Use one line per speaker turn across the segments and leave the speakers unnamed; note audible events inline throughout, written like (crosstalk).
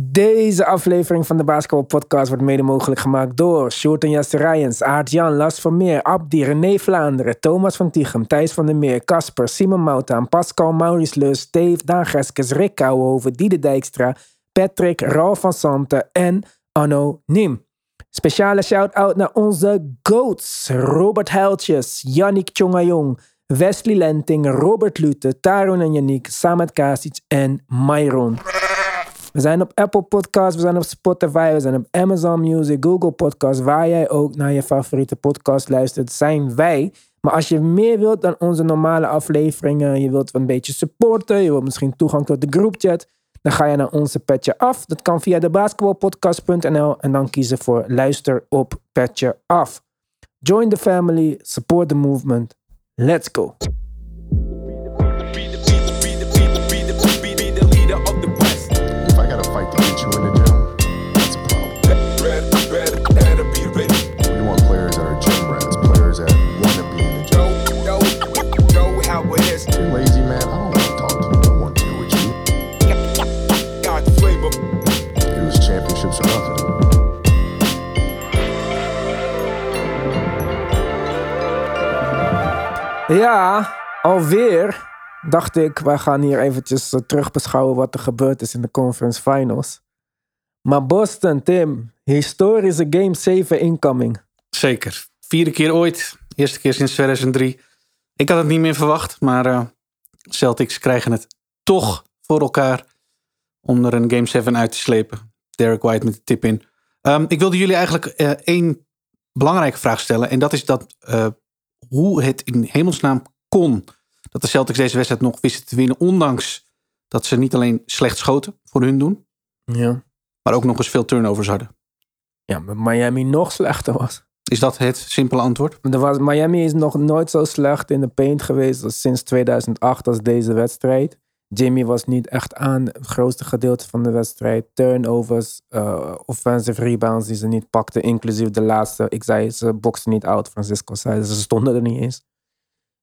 Deze aflevering van de Basketball Podcast wordt mede mogelijk gemaakt door Sjoerd Jesse Rijens, Aart-Jan, Lars Vermeer, Abdi, René Vlaanderen, Thomas van Tichem, Thijs van der Meer, Casper, Simon Moutaan, Pascal Maurice Lus, Dave, Daan Geskes, Rick Kouwenhoven, Diede Dijkstra, Patrick, Ralf van Santen en Anno Nim. Speciale shout-out naar onze GOATs, Robert Heiltjes, Yannick Tjongajong, Wesley Lenting, Robert Lute, Taron en Yannick, Samet Kasic en Myron. We zijn op Apple Podcasts, we zijn op Spotify, we zijn op Amazon Music, Google Podcasts. Waar jij ook naar je favoriete podcast luistert, zijn wij. Maar als je meer wilt dan onze normale afleveringen, je wilt een beetje supporten, je wilt misschien toegang tot de groupchat, dan ga je naar onze petje af. Dat kan via de basketballpodcast.nl en dan kiezen voor luister op petje af. Join the family, support the movement. Let's go. Ja, alweer dacht ik, wij gaan hier eventjes eh, terugbeschouwen wat er gebeurd is in de conference finals. Maar Boston, Tim, historische game 7 incoming.
Zeker. Vierde keer ooit. Eerste keer sinds 2003. Ik had het niet meer verwacht, maar eh, Celtics krijgen het toch voor elkaar om er een Game 7 uit te slepen. Derek White met de tip in. Ehm, ik wilde jullie eigenlijk eh, één belangrijke vraag stellen. En dat is dat hoe het in hemelsnaam kon dat de Celtics deze wedstrijd nog wisten te winnen. Ondanks dat ze niet alleen slecht schoten voor hun doen,
Ja.
maar ook nog eens veel turnovers hadden.
Ja, maar Miami nog slechter was.
Is dat het simpele antwoord?
Er was. Miami is nog nooit zo slecht in de paint geweest als sinds 2008 als deze wedstrijd. Jimmy was niet echt aan het grootste gedeelte van de wedstrijd. Turnovers, eh, offensive rebounds die ze niet pakten, inclusief de laatste. Ik zei, ze boksten niet out. Francisco zei, ze stonden er niet eens.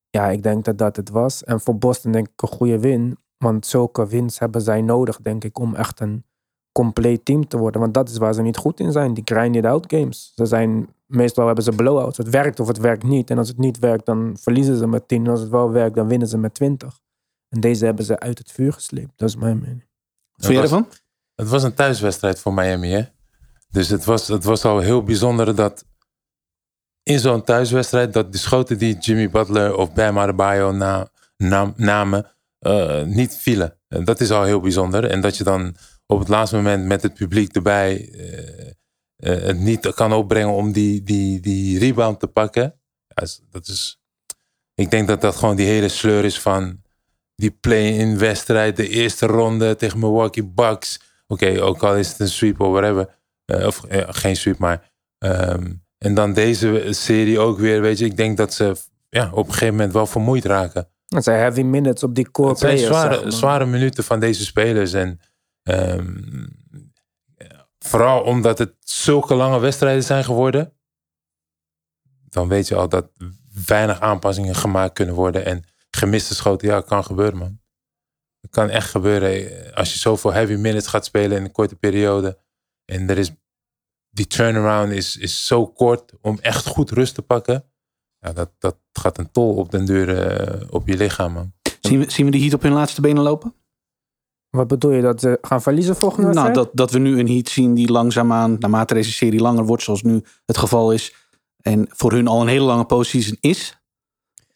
Ja, ik denk dat dat het was. En voor Boston denk ik een goede win. Want zulke wins hebben zij nodig, denk ik, om echt een compleet team te worden. Want dat is waar ze niet goed in zijn. Die grind out games. Ze zijn, meestal hebben ze blowouts. Het werkt of het werkt niet. En als het niet werkt, dan verliezen ze met 10. En als het wel werkt, dan winnen ze met 20. En deze hebben ze uit het vuur gesleept. Dat is mijn mening.
Wat vind je ervan?
Het was een thuiswedstrijd voor Miami, hè? Dus het was, het was al heel bijzonder dat in zo'n thuiswedstrijd dat de schoten die Jimmy Butler of Bam Adebayo na, nam- namen eh, niet vielen. En dat is al heel bijzonder. En dat je dan op het laatste moment met het publiek erbij eh, eh, het niet kan opbrengen om die, die, die rebound te pakken. Ja, dat is, ik denk dat dat gewoon die hele sleur is van die play-in wedstrijd, de eerste ronde tegen Milwaukee Bucks. Oké, ook al is het een sweep of whatever. Eh, of eh, geen sweep, maar. ehm, en dan deze serie ook weer, weet je. Ik denk dat ze ja, op een gegeven moment wel vermoeid raken.
Het zijn heavy minutes op die core
Het zijn
players.
zware,
zeg maar.
zware minuten van deze spelers. En ehm, vooral omdat het zulke lange wedstrijden zijn geworden. Dan weet je al dat weinig aanpassingen gemaakt kunnen worden. En gemiste schoten, ja, kan gebeuren, man. Het kan echt gebeuren. Als je zoveel heavy minutes gaat spelen in een korte periode. En er is, die turnaround is, is zo kort om echt goed rust te pakken. Ja, dat, dat gaat een tol op den duur eh, op je lichaam, man.
Zien we, zien we die Heat op hun laatste benen lopen?
Wat bedoel je, dat ze gaan verliezen volgende
Nou, dat, dat we nu een Heat zien die langzaamaan, naarmate deze serie langer wordt, zoals nu het geval is, en voor hun al een hele lange postseason is,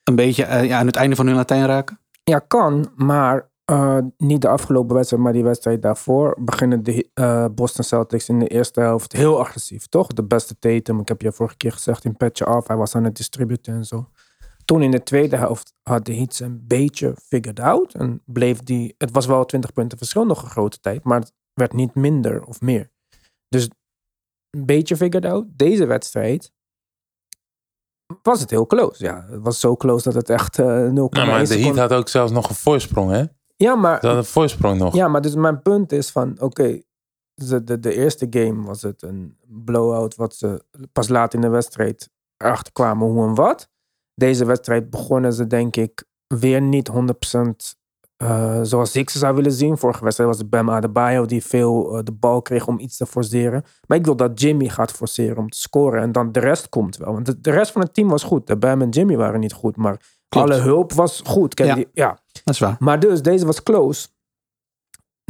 een beetje eh, ja, aan het einde van hun Latijn raken?
Ja, kan, maar eh, niet de afgelopen wedstrijd, maar die wedstrijd daarvoor beginnen de eh, Boston Celtics in de eerste helft heel agressief, toch? De beste Tatum, ik heb je vorige keer gezegd in Petje Af, hij was aan het distributen en zo. Toen in de tweede helft had de Heat een beetje figured out en bleef die, het was wel 20 punten verschil nog een grote tijd, maar het werd niet minder of meer. Dus een beetje figured out. Deze wedstrijd was het heel close. Ja, het was zo close dat het echt eh 0,1
Nou, maar de Heat had ook zelfs nog een voorsprong, hè?
Ja, maar
Ze hadden een voorsprong nog.
ja, maar dus mijn punt is van, oké, de, de, de eerste game was het een blowout wat ze pas laat in de wedstrijd erachter kwamen hoe en wat. Deze wedstrijd begonnen ze denk ik weer niet 100% eh, zoals ik ze zou willen zien. Vorige wedstrijd was het Bam Adebayo die veel eh, de bal kreeg om iets te forceren. Maar ik wil dat Jimmy gaat forceren om te scoren. En dan de rest komt wel. Want de, de rest van het team was goed. De Bam en Jimmy waren niet goed. Maar
Klopt.
alle hulp was goed. Kijk,
Ja.
die- ja.
Dat is waar.
Maar dus, deze was close.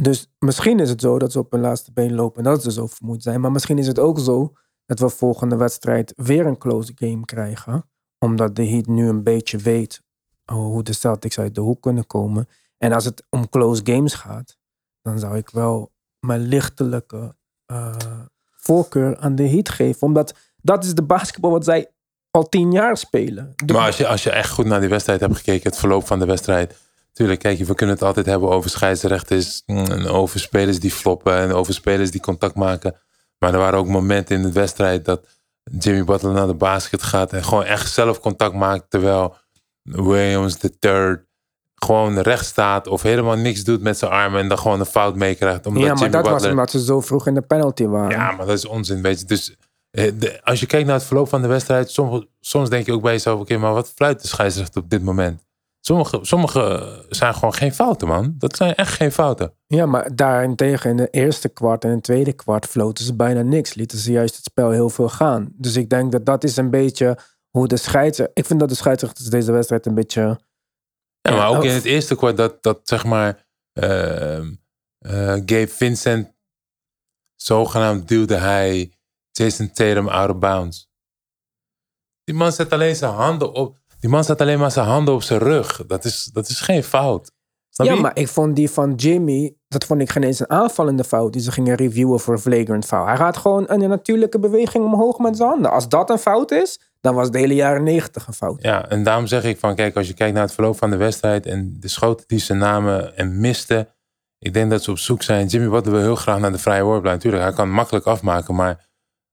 Dus misschien is het zo dat ze op hun laatste been lopen en dat ze zo vermoeid zijn. Maar misschien is het ook zo dat we volgende wedstrijd weer een close game krijgen. Omdat de Heat nu een beetje weet oh, hoe de Celtics uit de hoek kunnen komen. En als het om close games gaat, dan zou ik wel mijn lichtelijke eh, voorkeur aan de Heat geven. Omdat dat is de basketbal wat zij al tien jaar spelen.
Maar als je, als je echt goed naar die wedstrijd hebt gekeken, het verloop van de wedstrijd. Tuurlijk, kijk, we kunnen het altijd hebben over scheidsrechters. mm, En over spelers die floppen. En over spelers die contact maken. Maar er waren ook momenten in de wedstrijd dat Jimmy Butler naar de basket gaat. En gewoon echt zelf contact maakt. Terwijl Williams de third gewoon recht staat. Of helemaal niks doet met zijn armen. En dan gewoon een fout meekrijgt. Omdat
ja, maar
Jimmy
dat was omdat ze zo vroeg in de penalty waren.
Ja, maar dat is onzin, weet je. Dus eh, de- als je kijkt naar het verloop van de wedstrijd, soms, soms denk je ook bij jezelf, oké, maar wat fluit de scheidsrechter op dit moment? Sommige, sommige zijn gewoon geen fouten, man. Dat zijn echt geen fouten.
Ja, maar daarentegen in de eerste kwart en het tweede kwart floten ze bijna niks. Lieten ze juist het spel heel veel gaan. Dus ik denk dat dat is een beetje hoe de scheidsrechter... Ik vind dat de scheidsrechters deze wedstrijd een beetje...
Ja, maar ook in het eerste kwart dat, dat zeg maar, eh, Gabe Vincent, zogenaamd duwde hij Jason Tatum out of bounds. Die man zet alleen zijn handen op, die man zet alleen maar zijn handen op zijn rug. Dat is, dat is geen fout. Snap
ja,
je?
maar ik vond die van Jimmy... Dat vond ik geen eens een aanvallende fout die ze gingen reviewen voor flagrant foul. Hij gaat gewoon een natuurlijke beweging omhoog met zijn handen. Als dat een fout is, dan was de hele jaren negentig een fout.
Ja, en daarom zeg ik van, kijk, als je kijkt naar het verloop van de wedstrijd en de schoten die ze namen en misten, ik denk dat ze op zoek zijn. Jimmy Butler wil heel graag naar de vrije worplijn. Natuurlijk, hij kan het makkelijk afmaken, maar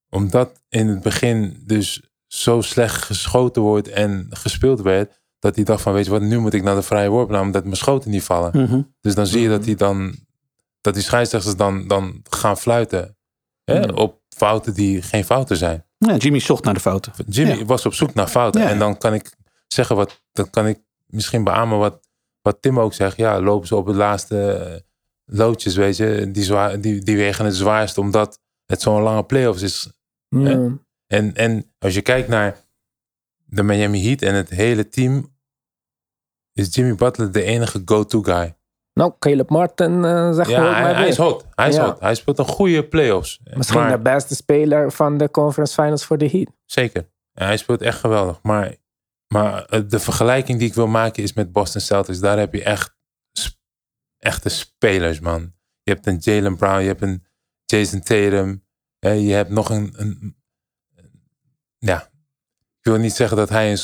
omdat in het begin dus zo slecht geschoten wordt en gespeeld werd, dat hij dacht van, weet je wat, nu moet ik naar de vrije worplijn, omdat mijn schoten niet vallen.
Mhm.
Dus dan zie je dat hij dan, dat die scheidsrechters dan, dan gaan fluiten hè,
Mhm.
op fouten die geen fouten zijn.
Ja, Jimmy zocht naar de fouten.
Jimmy
Ja.
was op zoek naar fouten.
Ja.
En dan kan ik zeggen wat, dan kan ik misschien beamen wat, wat Tim ook zegt. Ja, lopen ze op het laatste eh, loodjes, weet je. Die, zwaar, die, die wegen het zwaarst omdat het zo'n lange playoffs is. En, en als je kijkt naar de Miami Heat en het hele team, is Jimmy Butler de enige go-to guy.
Nou, Caleb Martin uh, zegt
Ja,
gewoon
hij,
maar
hij is hot. Hij is
Ja.
hot. Hij speelt een goede playoffs.
Misschien
Maar-
de beste speler van de conference finals voor de Heat.
Zeker. Ja, hij speelt echt geweldig. Maar, maar eh, de vergelijking die ik wil maken is met Boston Celtics. Daar heb je echt echte spelers, man. Je hebt een Jalen Brown, je hebt een Jason Tatum. je hebt nog een, een, Ja, ik wil niet zeggen dat hij een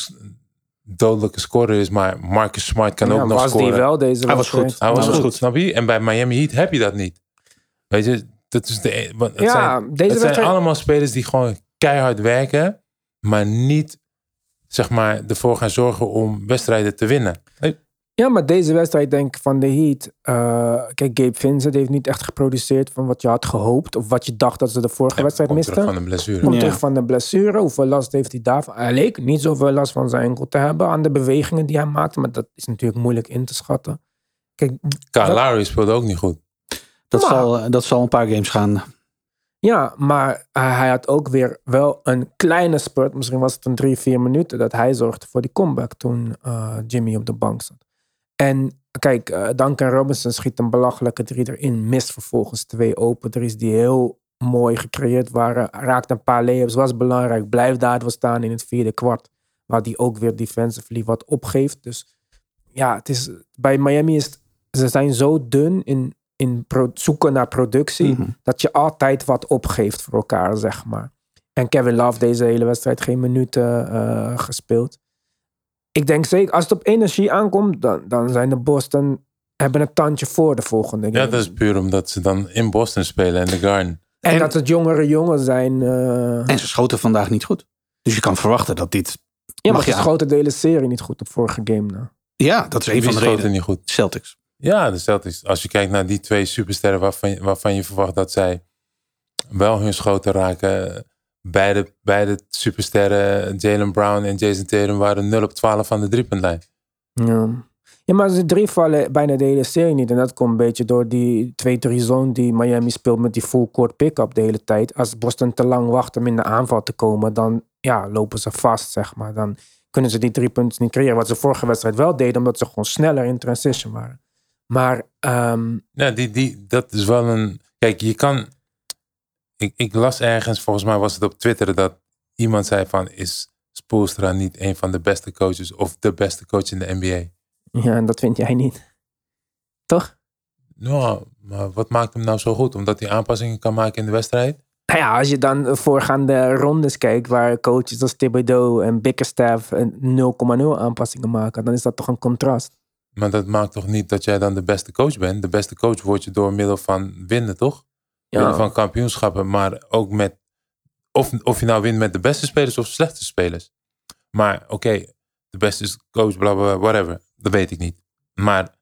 dodelijke scorer is, maar Marcus Smart kan
Ja,
ook nog
was
scoren.
die wel deze
Hij was goed.
Hij was,
was
goed, snap je? En bij Miami Heat heb je dat niet. Weet je, dat is de, e- het
Ja,
zijn,
deze
het zijn
wedstrijd...
allemaal spelers die gewoon keihard werken, maar niet zeg maar ervoor gaan zorgen om wedstrijden te winnen.
Ja, maar deze wedstrijd denk ik van de Heat. eh, kijk, Gabe Vincent heeft niet echt geproduceerd van wat je had gehoopt. Of wat je dacht dat ze de vorige wedstrijd
Komt terug
misten.
van een blessure.
Komt
Ja.
terug van de blessure. Hoeveel last heeft hij daarvan? Hij leek niet zoveel last van zijn enkel te hebben aan de bewegingen die hij maakte. Maar dat is natuurlijk moeilijk in te schatten. Kijk,
Kyle speelde ook niet goed.
Dat,
Maar-
zal, dat zal een paar games gaan.
ja, maar hij hij had ook weer wel een kleine spurt. Misschien was het een drie, vier minuten dat hij zorgde voor die comeback toen eh, Jimmy op de bank zat. En kijk, eh, Duncan Robinson schiet een belachelijke drie erin. Mist vervolgens twee open drie's die heel mooi gecreëerd waren. Raakt een paar layups, was belangrijk. Blijft daar wel staan in het vierde kwart. Waar die ook weer defensively wat opgeeft. Dus ja, het is, bij Miami is het- ze zijn zo dun in, in pro- zoeken naar productie.
Mhm.
Dat je altijd wat opgeeft voor elkaar, zeg maar. En Kevin Love deze hele wedstrijd geen minuten eh, gespeeld. Ik denk zeker, als het op energie aankomt, dan, dan zijn de Boston hebben een tandje voor de volgende
Ja,
game.
dat is puur omdat ze dan in Boston spelen en de Garden.
En,
En-
dat het jongere jongens zijn. eh,
En ze schoten vandaag niet goed. Dus je kan verwachten dat dit...
ja, maar
mag
ze schoten de hele serie niet goed op vorige game. Nou.
Ja, dat is een
Wie
van de
schoten
redenen.
niet goed?
Celtics.
Ja, de Celtics. Als je kijkt naar die twee supersterren waarvan, waarvan je verwacht dat zij wel hun schoten raken. Beide, beide supersterren, Jalen Brown en Jason Tatum, waren 0 op 12 van de driepuntlijn.
Ja. Ja, maar ze drie vallen bijna de hele serie niet. En dat komt een beetje door die 2-3 zone die Miami speelt met die full court pick-up de hele tijd. Als Boston te lang wacht om in de aanval te komen, dan ja, lopen ze vast, zeg maar. Dan kunnen ze die drie punten niet creëren. Wat ze vorige wedstrijd wel deden, omdat ze gewoon sneller in transition waren. Maar ehm,
Ja, die, die, dat is wel een. Kijk, je kan. Ik, ik las ergens, volgens mij was het op Twitter, dat iemand zei van is Spoelstra niet een van de beste coaches of de beste coach in de NBA?
ja, en dat vind jij niet. Toch?
Nou, maar wat maakt hem nou zo goed? Omdat hij aanpassingen kan maken in de wedstrijd?
Nou ja, als je dan voorgaande rondes kijkt waar coaches als Thibodeau en Bickerstaff een 0,0 aanpassingen maken, dan is dat toch een contrast.
Maar dat maakt toch niet dat jij dan de beste coach bent? De beste coach word je door middel van winnen, toch? Van kampioenschappen, maar ook met. Of, of je nou wint met de beste spelers of slechte spelers. Maar oké, de beste is coach, bla bla, whatever. Dat weet ik niet. Maar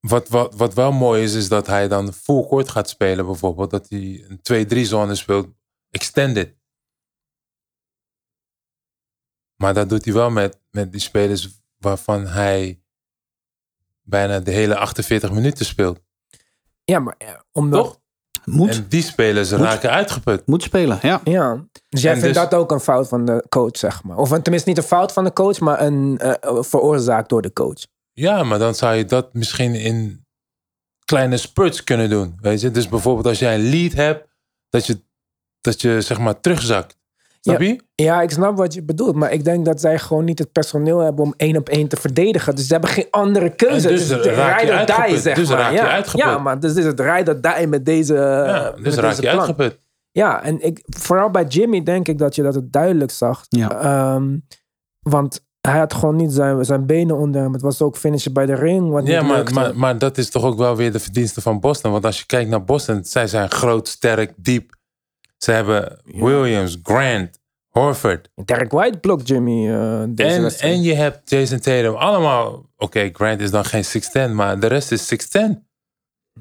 wat, wat, wat wel mooi is, is dat hij dan full court gaat spelen, bijvoorbeeld. Dat hij een 2-3 zone speelt, extended. Maar dat doet hij wel met, met die spelers waarvan hij bijna de hele 48 minuten speelt.
Ja, maar ja, omdat.
Toch?
Moet,
En die spelers raken uitgeput.
moet spelen, ja.
Ja, dus jij
En
vindt
dus-
dat ook een fout van de coach, zeg maar. Of tenminste niet een fout van de coach, maar een eh, veroorzaakt door de coach.
Ja, maar dan zou je dat misschien in kleine spurts kunnen doen. Weet je? Dus bijvoorbeeld als jij een lead hebt, dat je, dat je zeg maar terugzakt. Snap je?
Ja, ik snap wat je bedoelt, maar ik denk dat zij gewoon niet het personeel hebben om één op één te verdedigen. Dus ze hebben geen andere keuze.
En dus
het
raak je
die, zeg
Dus
maar.
raak je
ja.
uitgeput.
Ja, maar dus is het die met deze.
Ja,
met
dus raak
deze
je
plan.
uitgeput.
Ja, en ik, vooral bij Jimmy denk ik dat je dat het duidelijk zag.
Ja.
Ehm, want hij had gewoon niet zijn, zijn benen onder hem. Het was ook finishen bij de ring. Wat
Ja,
niet
maar, maar, maar dat is toch ook wel weer de verdienste van Boston. Want als je kijkt naar Boston, zij zijn groot, sterk, diep. Ze hebben Williams, Grant, Horford.
Derek White blokt Jimmy deze
En,
wedstrijd.
en je hebt Jason Tatum. Allemaal, oké, Grant is dan geen 6'10, maar de rest is 6'10.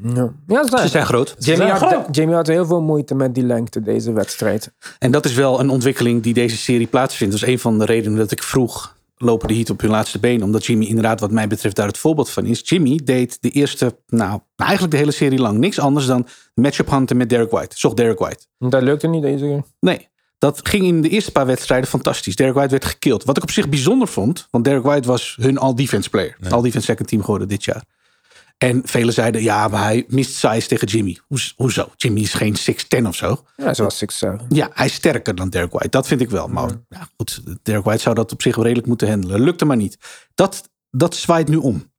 Ja, ja ze zijn-
groot.
Jimmy,
zijn
had,
groot.
Jimmy had heel veel moeite met die lengte deze wedstrijd.
En dat is wel een ontwikkeling die deze serie plaatsvindt. Dat is een van de redenen dat ik vroeg lopen de Heat op hun laatste been. Omdat Jimmy inderdaad wat mij betreft daar het voorbeeld van is. Jimmy deed de eerste, nou eigenlijk de hele serie lang niks anders dan matchup hunten met Derek White. Zocht Derek White.
Dat lukte niet deze keer.
Nee, dat ging in de eerste paar wedstrijden fantastisch. Derek White werd gekild. Wat ik op zich bijzonder vond, want Derek White was hun all-defense player. All-defense second team geworden dit jaar. En velen zeiden, ja, maar hij mist size tegen Jimmy. Hoez- Hoezo? Jimmy is geen 6'10 of zo.
Ja, zoals ik zo.
Ja, hij is sterker dan Derek White. Dat vind ik wel. Maar ja, goed, Derek White zou dat op zich wel redelijk moeten handelen. Lukte maar niet. Dat, dat zwaait nu om.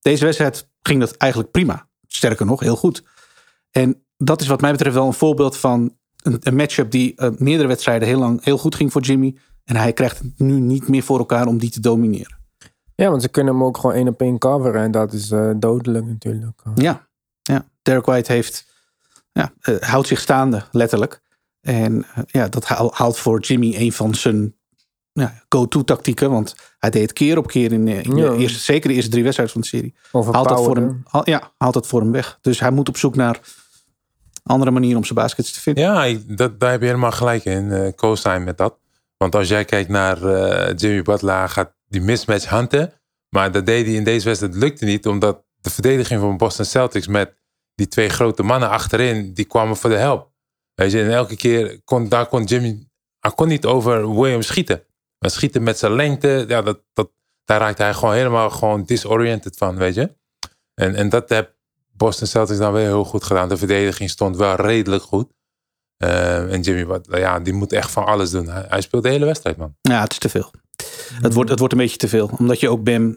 Deze wedstrijd ging dat eigenlijk prima. Sterker nog, heel goed. En dat is wat mij betreft wel een voorbeeld van een, een matchup die eh, meerdere wedstrijden heel lang heel goed ging voor Jimmy. En hij krijgt het nu niet meer voor elkaar om die te domineren.
Ja, want ze kunnen hem ook gewoon één op één coveren. En dat is eh, dodelijk natuurlijk.
Ja, ja. Derek White heeft, ja, eh, houdt zich staande, letterlijk. En eh, ja, dat haal- haalt voor Jimmy een van zijn ja, go-to tactieken. Want hij deed het keer op keer in, de eerste, zeker de eerste drie wedstrijden van de serie. Haalt dat, voor hem, haal- ja, haalt dat voor hem weg. Dus hij moet op zoek naar andere manieren om zijn baskets te vinden.
Ja, dat, daar heb je helemaal gelijk in. eh co-sign met dat. Want als jij kijkt naar eh, Jimmy Butler, gaat die mismatch hunten. Maar dat deed hij in deze wedstrijd. Lukte niet, omdat de verdediging van Boston Celtics met die twee grote mannen achterin, die kwamen voor de help. Weet je, en elke keer kon, daar kon Jimmy, hij kon niet over Williams schieten. Maar schieten met zijn lengte, ja, dat, dat, daar raakte hij gewoon helemaal gewoon disoriented van, weet je. En, en dat heb Boston Celtics dan weer heel goed gedaan. De verdediging stond wel redelijk goed. Eh, en Jimmy ja, die moet echt van alles doen. Hij speelt de hele wedstrijd, man.
Ja, het is te veel. Het, wordt, het wordt een beetje te veel. Omdat je ook Bam...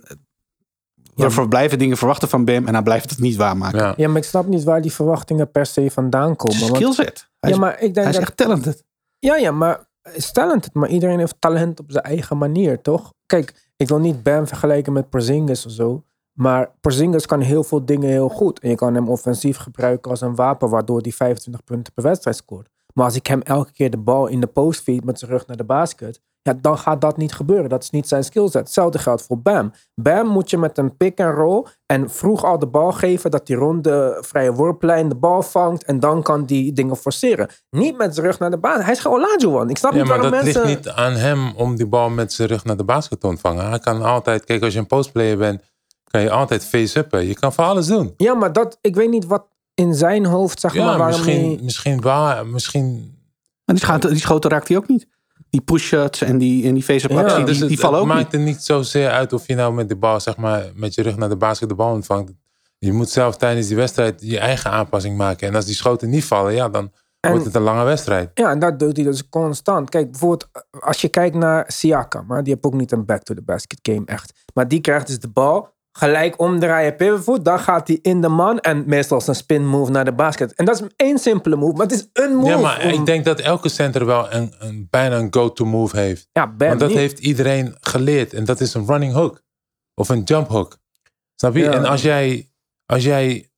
We blijven dingen verwachten van Bam en hij blijft het niet waarmaken.
Ja.
Ja, maar ik snap niet waar die verwachtingen per se vandaan komen.
Skillset. Hij,
ja,
is,
maar ik denk
hij is
dat,
echt talented.
Ja, ja, maar stellend het. Maar iedereen heeft talent op zijn eigen manier, toch? Kijk, ik wil niet Bam vergelijken met Porzingis of zo. Maar Porzingis kan heel veel dingen heel goed. En je kan hem offensief gebruiken als een wapen... waardoor hij 25 punten per wedstrijd scoort. Maar als ik hem elke keer de bal in de post feed met zijn rug naar de basket... Ja, dan gaat dat niet gebeuren. Dat is niet zijn skillset. Hetzelfde geldt voor Bam. Bam moet je met een pick and roll en vroeg al de bal geven dat hij rond de vrije worplijn de bal vangt en dan kan die dingen forceren. Niet met zijn rug naar de baan. Hij is gewoon Olajuwon. Ik snap
Ja,
niet
maar
waarom
dat
mensen...
ligt niet aan hem om die bal met zijn rug naar de basket te ontvangen. Hij kan altijd, kijk, als je een postplayer bent, kan je altijd face-uppen. Je kan van alles doen.
Ja, maar dat, ik weet niet wat in zijn hoofd, zeg
Ja,
maar, waarom
misschien,
hij...
misschien waar, misschien...
Maar die, schoten, die schoten raakt hij ook niet. Die push-shots en die, en die face-up
Ja,
actie,
dus
die,
het,
die vallen
het
ook
maakt
niet.
er niet zozeer uit of je nou met de bal, zeg maar, met je rug naar de basket de bal ontvangt. Je moet zelf tijdens die wedstrijd je eigen aanpassing maken. En als die schoten niet vallen, ja, dan
En-
wordt het een lange wedstrijd.
Ja, en dat doet hij dus constant. Kijk, bijvoorbeeld als je kijkt naar Siakam, maar die heeft ook niet een back-to-the-basket game echt. Maar die krijgt dus de bal, gelijk omdraaien pivot, dan gaat hij in de man en meestal is een spin move naar de basket. En dat is één simpele move, maar het is een move.
Ja, maar
om-
ik denk dat elke center wel een, een, bijna een go-to move heeft.
Ja,
Want dat
niet.
heeft iedereen geleerd. En dat is een running hook. Of een jump hook. Snap je?
Ja.
En als jij, als jij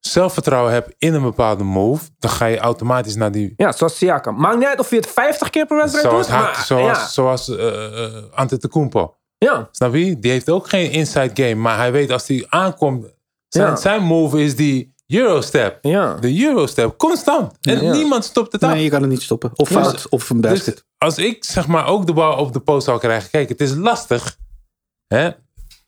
zelfvertrouwen hebt in een bepaalde move, dan ga je automatisch naar die.
Ja, zoals Siakam. Maakt niet uit of je het 50 keer per wedstrijd
Zoals,
doet,
Haak-
maar
zoals,
ja.
zoals eh, eh, Antetokounmpo.
Ja.
Snap je? Die heeft ook geen inside game. Maar hij weet als hij aankomt. Zijn,
Ja.
zijn move is die Eurostep.
Ja.
De Eurostep. Constant. En
Ja.
niemand stopt het af.
Nee, je kan het niet stoppen. Of fout, of een basket.
Dus als ik zeg maar ook de bal op de post zou krijgen. Kijk, het is lastig. Hè?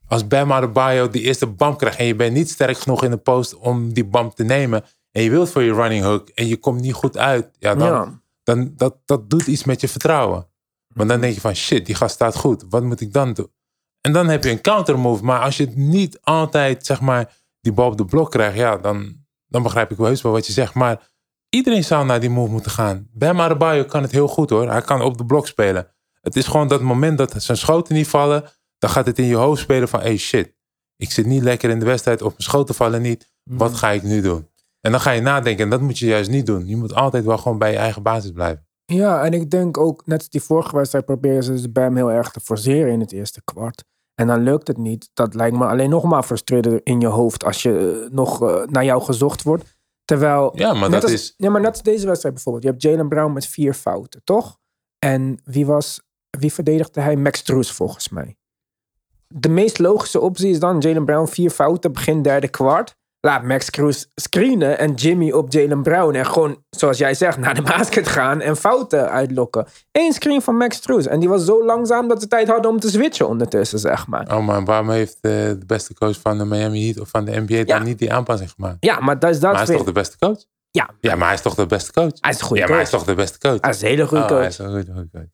Als Bam Adebayo die eerste bam krijgt. En je bent niet sterk genoeg in de post om die bam te nemen. En je wilt voor je running hook. En je komt niet goed uit. Ja, dan,
Ja.
dan dat, dat doet iets met je vertrouwen. Maar dan denk je van shit, die gast staat goed. Wat moet ik dan doen? En dan heb je een counter move. Maar als je niet altijd zeg maar die bal op de blok krijgt. Ja, dan, dan begrijp ik wel heus wel wat je zegt. Maar iedereen zou naar die move moeten gaan. Bam Adebayo kan het heel goed hoor. Hij kan op de blok spelen. Het is gewoon dat moment dat zijn schoten niet vallen. Dan gaat het in je hoofd spelen van hey shit. Ik zit niet lekker in de wedstrijd. Of mijn schoten vallen niet. Wat ga ik nu doen? En dan ga je nadenken. En dat moet je juist niet doen. Je moet altijd wel gewoon bij je eigen basis blijven.
Ja, en ik denk ook, net als die vorige wedstrijd, proberen ze dus Bam heel erg te forceren in het eerste kwart. En dan lukt het niet. Dat lijkt me alleen nog maar frustrerender in je hoofd als je eh, nog eh, naar jou gezocht wordt. Terwijl.
Ja, maar
net
dat
als,
is...
Ja, maar net als deze wedstrijd bijvoorbeeld. Je hebt Jalen Brown met vier fouten, toch? En wie was. Wie verdedigde hij? Max Truus volgens mij. De meest logische optie is dan Jalen Brown vier fouten, begin derde kwart. Laat Max Cruz screenen en Jimmy op Jalen Brown. En gewoon, zoals jij zegt, naar de basket gaan en fouten uitlokken. Eén screen van Max Cruz. En die was zo langzaam dat ze tijd hadden om te switchen ondertussen, zeg maar.
Oh man, waarom heeft eh, de beste coach van de Miami Heat of van de NBA dan niet die aanpassing gemaakt?
Ja, maar dat is dat
Maar hij is toch de beste coach?
Ja,
Ja, maar hij is toch de beste coach?
hij is een goede
ja, maar hij is
coach.
toch de beste coach?
Hij is een hele goede
Oh,
coach.
hij is een goede, goede coach.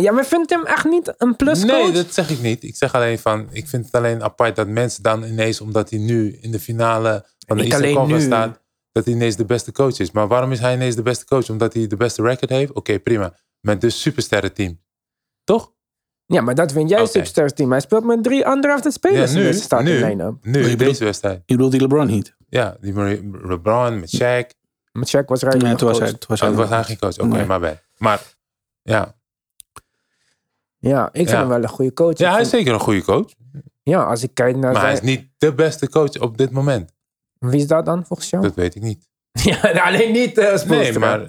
Ja, maar vindt hem echt niet een plus coach?
Nee, dat zeg ik niet. Ik zeg alleen van, ik vind het alleen apart dat mensen dan ineens, omdat hij nu in de finale van de
Niet
Eastern Conference
nu.
staat, dat hij ineens de beste coach is. Maar waarom is hij ineens de beste coach? Omdat hij de beste record heeft? Oké, prima. Met dus supersterren team. Toch?
Ja, maar dat vind jij
Oké.
superstars team. Hij speelt met drie undrafted spelers
Ja,
in
nu,
deze starting
nu,
line-up.
nu,
je
in
bedoelt-
deze wedstrijd.
Je bedoelt die LeBron Heat?
Ja, die Marie- LeBron met Shaq.
Met Shaq was Riley
Nee, toen was hij,
coach.
toen was
Oh,
hij
was hij geen coach. Oké,
Nee.
maar bij. Maar, ja.
Ja, ik vind
Ja.
hem wel een goede coach.
Ja, hij is zeker een goede coach.
ja, als ik kijk naar
Maar hij is niet de beste coach op dit moment.
Wie is dat dan volgens jou?
Dat weet ik niet. (laughs)
Ja, alleen niet uh,
Nee, maar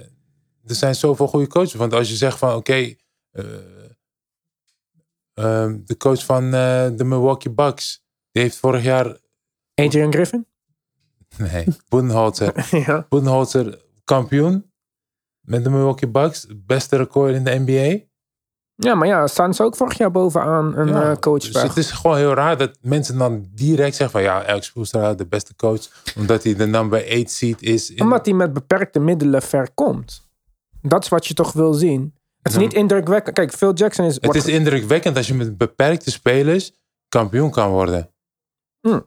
er zijn zoveel goede coaches. Want als je zegt van oké, eh, ehm, de coach van eh, de Milwaukee Bucks, die heeft vorig jaar,
Adrian Griffin?
nee, Budenholzer, (laughs)
ja.
Kampioen met de Milwaukee Bucks, beste record in de NBA.
Ja, maar ja, Suns ook vorig jaar bovenaan een
Ja,
eh, coach
dus het is gewoon heel raar dat mensen dan direct zeggen van ja, Alex Spoelstra, de beste coach, omdat hij de number 8 seed is. In,
Omdat hij met beperkte middelen ver komt. Dat is wat je toch wil zien. Het is
Ja.
niet indrukwekkend. Kijk, Phil Jackson is...
het
wordt
is indrukwekkend als je met beperkte spelers kampioen kan worden.
Hmm.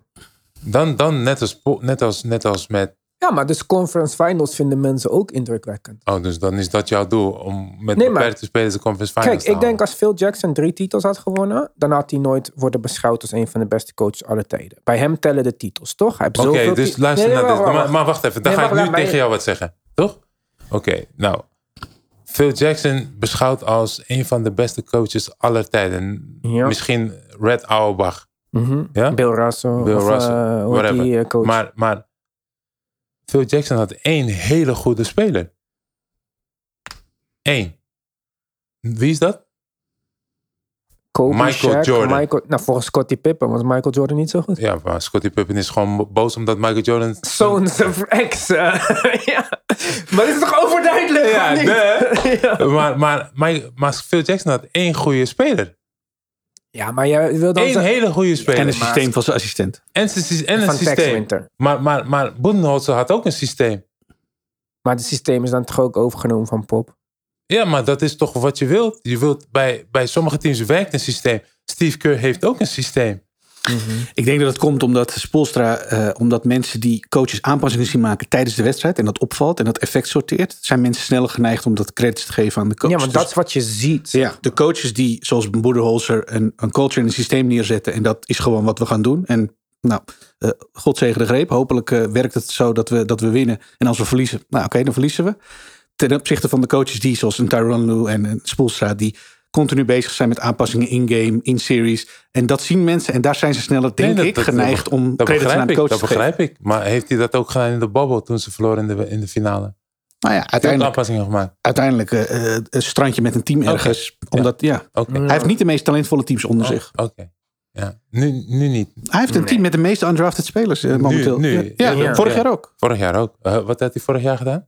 Dan, dan net, als, net, als, net als met.
Ja, maar dus conference finals vinden mensen ook indrukwekkend.
Oh, dus dan is dat jouw doel om met
Nee,
beperkte spelers de conference finals
Kijk,
te
ik denk als Phil Jackson drie titels had gewonnen, dan had hij nooit worden beschouwd als een van de beste coaches aller tijden. Bij hem tellen de titels, toch? Hij heeft
Oké, dus luister
Nee, nee,
naar dit. Maar,
wacht.
maar wacht even, dan ga ik nu
mij-
tegen jou wat zeggen. Toch? Oké, nou. Phil Jackson beschouwd als een van de beste coaches aller tijden.
Ja.
Misschien Red Auerbach.
Mhm.
Ja?
Bill Russell.
Bill
of,
Russell,
eh, die eh, coach?
Maar, maar Phil Jackson had één hele goede speler. Eén. Wie is dat?
Kobe,
Michael
Shaq,
Jordan.
Michael, nou, volgens Scottie Pippen was Michael Jordan niet zo goed.
Ja, maar Scottie Pippen is gewoon boos omdat Michael Jordan...
Zo'n (laughs) ex. eh, (laughs) ja. Maar dit is toch overduidelijk?
Ja, (laughs)
ja.
Maar, maar, maar, maar Phil Jackson had één goede speler.
Ja, maar je wil dan...
Eén
ze-
hele goede speler.
En een systeem van zijn assistent.
En, en een systeem.
Winter.
Maar, maar, maar Budenholzer had ook een systeem.
Maar het systeem is dan toch ook overgenomen van Pop?
Ja, maar dat is toch wat je wilt. Je wilt bij, bij sommige teams werkt een systeem. Steve Kerr heeft ook een systeem.
Ik denk dat het komt omdat Spolstra, eh, omdat mensen die coaches aanpassingen zien maken tijdens de wedstrijd en dat opvalt en dat effect sorteert, zijn mensen sneller geneigd om dat credits te geven aan de coach.
Ja,
Dus-
dat is wat je ziet.
Ja, de coaches die, zoals Boederholzer, een, een culture en een systeem neerzetten. En dat is gewoon wat we gaan doen. En nou, eh God zegen de greep. Hopelijk eh, werkt het zo dat we, dat we winnen. En als we verliezen, nou oké, dan verliezen we. Ten opzichte van de coaches die, zoals een Tyronn Lue en een Spoelstra, die continu bezig zijn met aanpassingen in-game, in-series. En dat zien mensen en daar zijn ze sneller, denk
Nee, dat-
ik,
dat-
geneigd om
Dat
credits aan de coach
Dat
te geven.
begrijp ik. Maar heeft hij dat ook gedaan in de bubble toen ze verloren in de, in de finale?
Nou ja, uiteindelijk,
aanpassingen gemaakt.
uiteindelijk eh, eh, een strandje met een team ergens. Omdat, ja.
Oké.
Hij heeft niet de meest talentvolle teams onder zich.
Oké. Ja. Nu, nu niet.
Hij heeft een team met de meeste undrafted spelers eh, momenteel.
nu.
Ja,
Ja.
vorig
Ja.
jaar ook.
Vorig jaar ook. Wat had hij vorig jaar gedaan?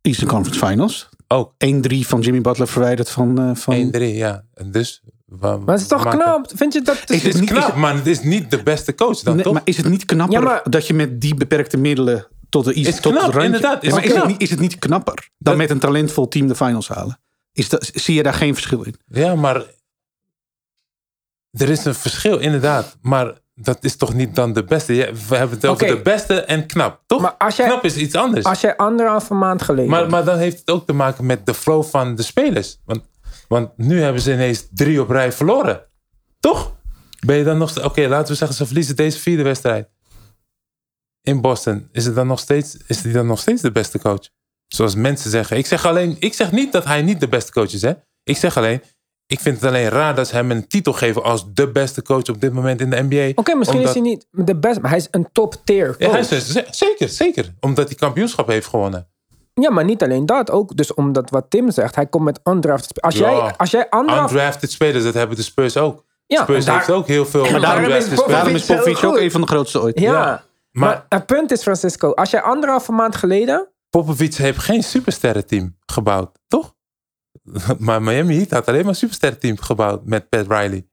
Eastern Conference Finals.
Ook.
1-3 van Jimmy Butler verwijderd van... eh, van
1-3, ja. En Dus, wa-
Maar het is toch knap? Vind je dat...
Is
Het
het
is
niet-
knap,
is het-
maar het is niet de beste coach dan,
Nee,
toch?
maar is het niet knapper
Ja, maar-
dat je met die beperkte middelen tot de East
Is
tot
knap,
het
inderdaad, is
Ja, maar is, het
knap.
niet, is het niet knapper dan
Dat-
met een talentvol team de finals halen? Is dat, zie je daar geen verschil in?
Ja, maar er is een verschil, inderdaad. Maar dat is toch niet dan de beste? We hebben het over de beste en knap, toch?
Maar als jij-
knap is iets anders.
Als jij anderhalve maand geleden...
Maar, maar dan heeft het ook te maken met de flow van de spelers. Want, want nu hebben ze ineens drie op rij verloren. Toch? Ben je dan nog. Oké, laten we zeggen, ze verliezen deze vierde wedstrijd. In Boston. Is, het dan nog steeds, is hij dan nog steeds de beste coach? Zoals mensen zeggen. Ik zeg, alleen, ik zeg niet dat hij niet de beste coach is. Hè? Ik zeg alleen... Ik vind het alleen raar dat ze hem een titel geven als de beste coach op dit moment in de NBA.
Oké, misschien
Omdat-
is hij niet de beste, maar hij is een top tier
Ja,
coach.
hij is, z- zeker, zeker. Omdat hij kampioenschap heeft gewonnen.
Ja, maar niet alleen dat. Ook dus omdat wat Tim zegt, hij komt met undrafted spe- Als,
Ja.
jij, als jij anderhalf...
Undrafted spelers, dat hebben de Spurs ook.
Ja,
Spurs
daar-
heeft ook heel veel
Maar daarom
undrafted
is
spelers.
Daarom is
Popovich
Popovich
heel
ook een van de grootste ooit.
Ja,
Ja,
maar,
maar-
het punt is, Francisco, als jij anderhalve maand geleden...
Popovic heeft geen supersterrenteam gebouwd, toch? (laughs) maar Miami Heat had alleen maar een supersterrenteam gebouwd met Pat Riley.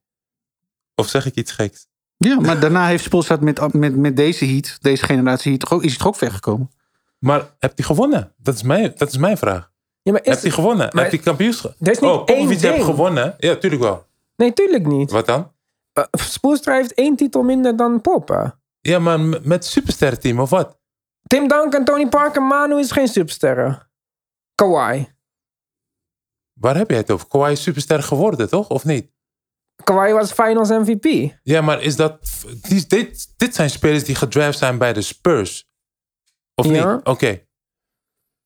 Of zeg ik iets geks?
Ja, maar daarna heeft Spolstra met, met, met deze heat, deze generatie heat, toch ook, is hij toch ook weggekomen?
Maar heeft hij gewonnen? Dat is mijn, dat is mijn vraag.
Ja, maar is,
Heeft hij gewonnen?
maar-
heeft hij kampioenschap?
Er is niet
oh,
één
heeft gewonnen. Ja, tuurlijk wel.
Nee, tuurlijk niet.
Wat dan?
Uh, Spoelstra heeft één titel minder dan Pop. hè.
Ja, maar met supersterrenteam of wat?
Tim Duncan, Tony Parker, Manu is geen supersterren. Kawhi.
Waar heb jij het over? Kawhi is superster geworden, toch? Of niet?
Kawhi was finals MVP.
Ja, maar is dat... Die, dit, dit zijn spelers die gedraft zijn bij de Spurs. Of
Ja.
niet? Oké.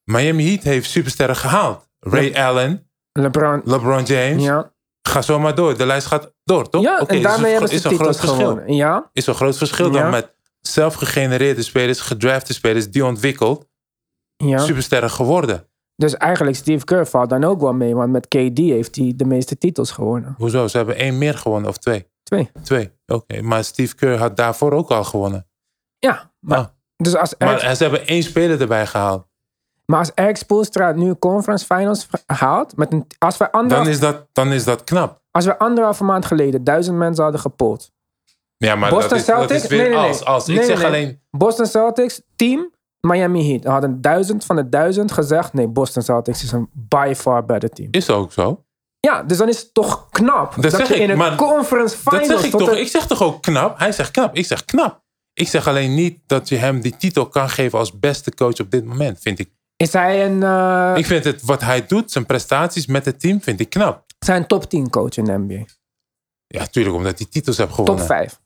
Miami Heat heeft supersterren gehaald. Ray Allen,
LeBron.
LeBron James.
Ja,
Ga zo maar door. De lijst gaat door, toch?
ja
Oké,
en
is
daarmee
een-
hebben ze
is een groot verschil.
gewonnen. Ja,
Is een groot verschil
Ja.
dan met zelfgegenereerde spelers, gedrafte spelers, die ontwikkeld,
ja.
supersterren geworden.
Dus eigenlijk Steve Kerr valt dan ook wel mee. Want met KD heeft hij de meeste titels gewonnen.
Hoezo? Ze hebben één meer gewonnen of twee?
Twee.
Twee. Oké, maar Steve Kerr had daarvoor ook al gewonnen.
Ja, maar,
Ah.
dus als
Maar ze hebben één speler erbij gehaald.
maar als Eric Spoelstra nu conference finals haalt. Met een, als, wij
Dan
anderhalf,
is dat, dan is dat knap.
als wij anderhalve maand geleden duizend mensen hadden gepold.
Ja, maar
Boston
dat, is, dat
Celtics?
is weer
Nee, nee, nee.
als. als. Ik
nee,
zeg alleen,
Boston Celtics, team Miami Heat. Er hadden duizend van de duizend gezegd. Nee, Boston Celtics is een by far better team.
is ook zo.
Ja, dus dan is het toch knap. Dat,
zeg
je
ik,
in een
maar
conference finals...
Dat zeg ik toch.
een-
Ik zeg toch ook knap? Hij zegt knap. Ik zeg knap. Ik zeg alleen niet dat je hem die titel kan geven als beste coach op dit moment, vind ik.
Is hij een, eh,
Ik vind het, wat hij doet, zijn prestaties met het team, vind ik knap.
zijn top 10 coach in de NBA?
Ja, tuurlijk, omdat hij titels heeft
Top
gewonnen.
5.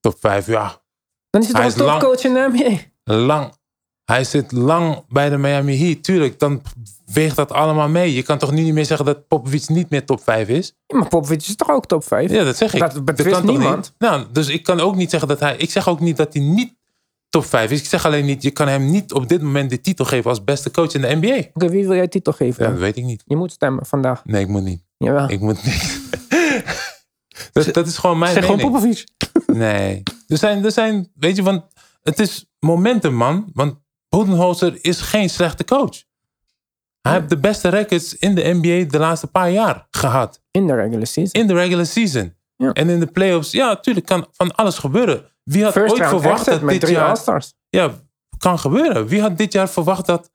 Top 5, ja.
Dan is hij
Hij
toch een
lang-
topcoach in de NBA?
Lang. Hij zit lang bij de Miami Heat. Tuurlijk, dan weegt dat allemaal mee. Je kan toch nu niet meer zeggen dat Popovic niet meer top 5 is?
Ja, maar Popovich is toch ook top 5?
Ja, dat zeg ik.
Dat betwist niemand.
Niet? Nou, dus ik kan ook niet zeggen dat hij... Ik zeg ook niet dat hij niet top 5 is. Ik zeg alleen niet, je kan hem niet op dit moment de titel geven als beste coach in de NBA.
Oké, wie wil jij titel geven?
Ja, dat weet ik niet.
Je moet stemmen vandaag.
Nee, ik moet niet.
Jawel.
Ik moet niet. (laughs) dat, dat is gewoon mijn
Zeg gewoon
mening.
Popovich.
Nee. Er zijn, er zijn, weet je, want het is momentum, man. Want Budenholzer is geen slechte coach. Hij heeft de beste records in de NBA de laatste paar jaar gehad.
In de regular season.
In de regular season.
Ja.
En in de playoffs, ja, natuurlijk kan van alles gebeuren. Wie had
First
ooit verwacht dat dit jaar... Ja, kan gebeuren. Wie had dit jaar verwacht dat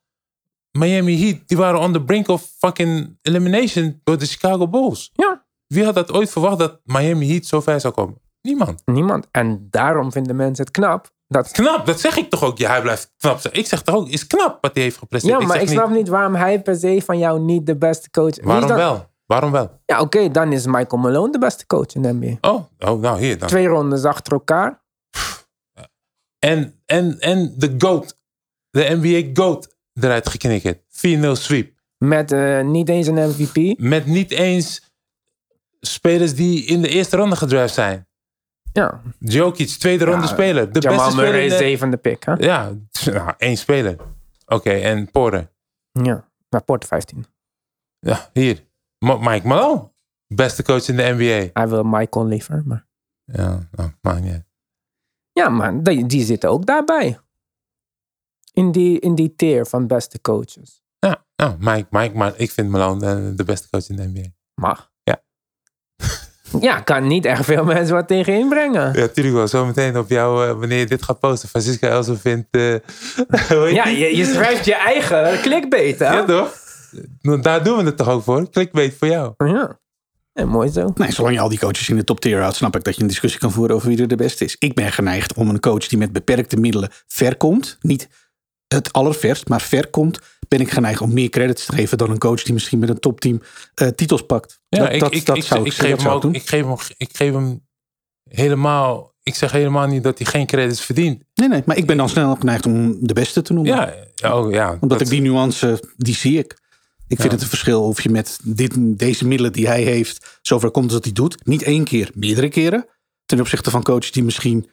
Miami Heat, die waren on the brink of fucking elimination door de Chicago Bulls.
Ja,
Wie had dat ooit verwacht dat Miami Heat zo ver zou komen? Niemand.
niemand. En daarom vinden mensen het knap. Dat,
Knap, dat zeg ik toch ook. Ja, hij blijft knap. Ik zeg toch ook, is knap wat hij heeft gepresteerd.
ja, maar ik snap niet waarom hij per se van jou niet de beste coach is
Waarom wel? Waarom wel?
Ja, oké, dan is Michael Malone de beste coach in de NBA.
Oh, oh nou hier dan.
Twee rondes achter elkaar.
En, en, en de GOAT, de NBA GOAT eruit geknikkerd. 4-0 sweep.
Met eh, niet eens een MVP.
Met niet eens spelers die in de eerste ronde gedraft zijn.
Ja.
Jokic, tweede ronde
Ja,
speler. De
Jamal
beste
Murray
de-
zevende pick, hè?
Ja, nou, één speler. Oké, en Porter.
Ja. Maar Port 15.
Ja, hier. Mike Malone. Beste coach in de NBA.
Hij wil Michael liever, maar...
Ja, nou, maakt niet.
Ja, maar die, die zitten ook daarbij. In die, in die tier van beste coaches.
Ja, nou, Mike, Mike, maar ik vind Malone eh, de beste coach in de NBA.
Mag.
Ja.
Kan niet echt veel (laughs) mensen wat tegen inbrengen.
Ja, tuurlijk wel. Zometeen op jou, eh, wanneer je dit gaat posten. Francisca Elsen vindt... eh, (laughs)
Ja, je, je schrijft je eigen clickbait, hè?
Ja, toch? Nou, Daar doen we het toch ook voor? Clickbait voor jou.
Ja. Ja, mooi zo.
Nee, zolang je al die coaches in de top tier houdt, snap ik dat je een discussie kan voeren over wie er de beste is. Ik ben geneigd om een coach die met beperkte middelen ver komt, niet het allerverst, maar ver komt, ben ik geneigd om meer credits te geven dan een coach die misschien met een topteam eh titels pakt.
Ja,
dat,
ik,
dat,
ik,
dat
ik,
zou
ik, geef hem ook,
ik doen.
ik, geef hem, ik geef hem helemaal... Ik zeg helemaal niet dat hij geen credits verdient.
Nee, nee, maar ik ben dan snel geneigd om de beste te noemen.
Ja, oh, ja
Omdat
dat-
ik die nuance, die zie ik. Ik vind het een verschil of je met dit, deze middelen die hij heeft, zover komt dat hij doet. Niet één keer, meerdere keren. Ten opzichte van coaches die misschien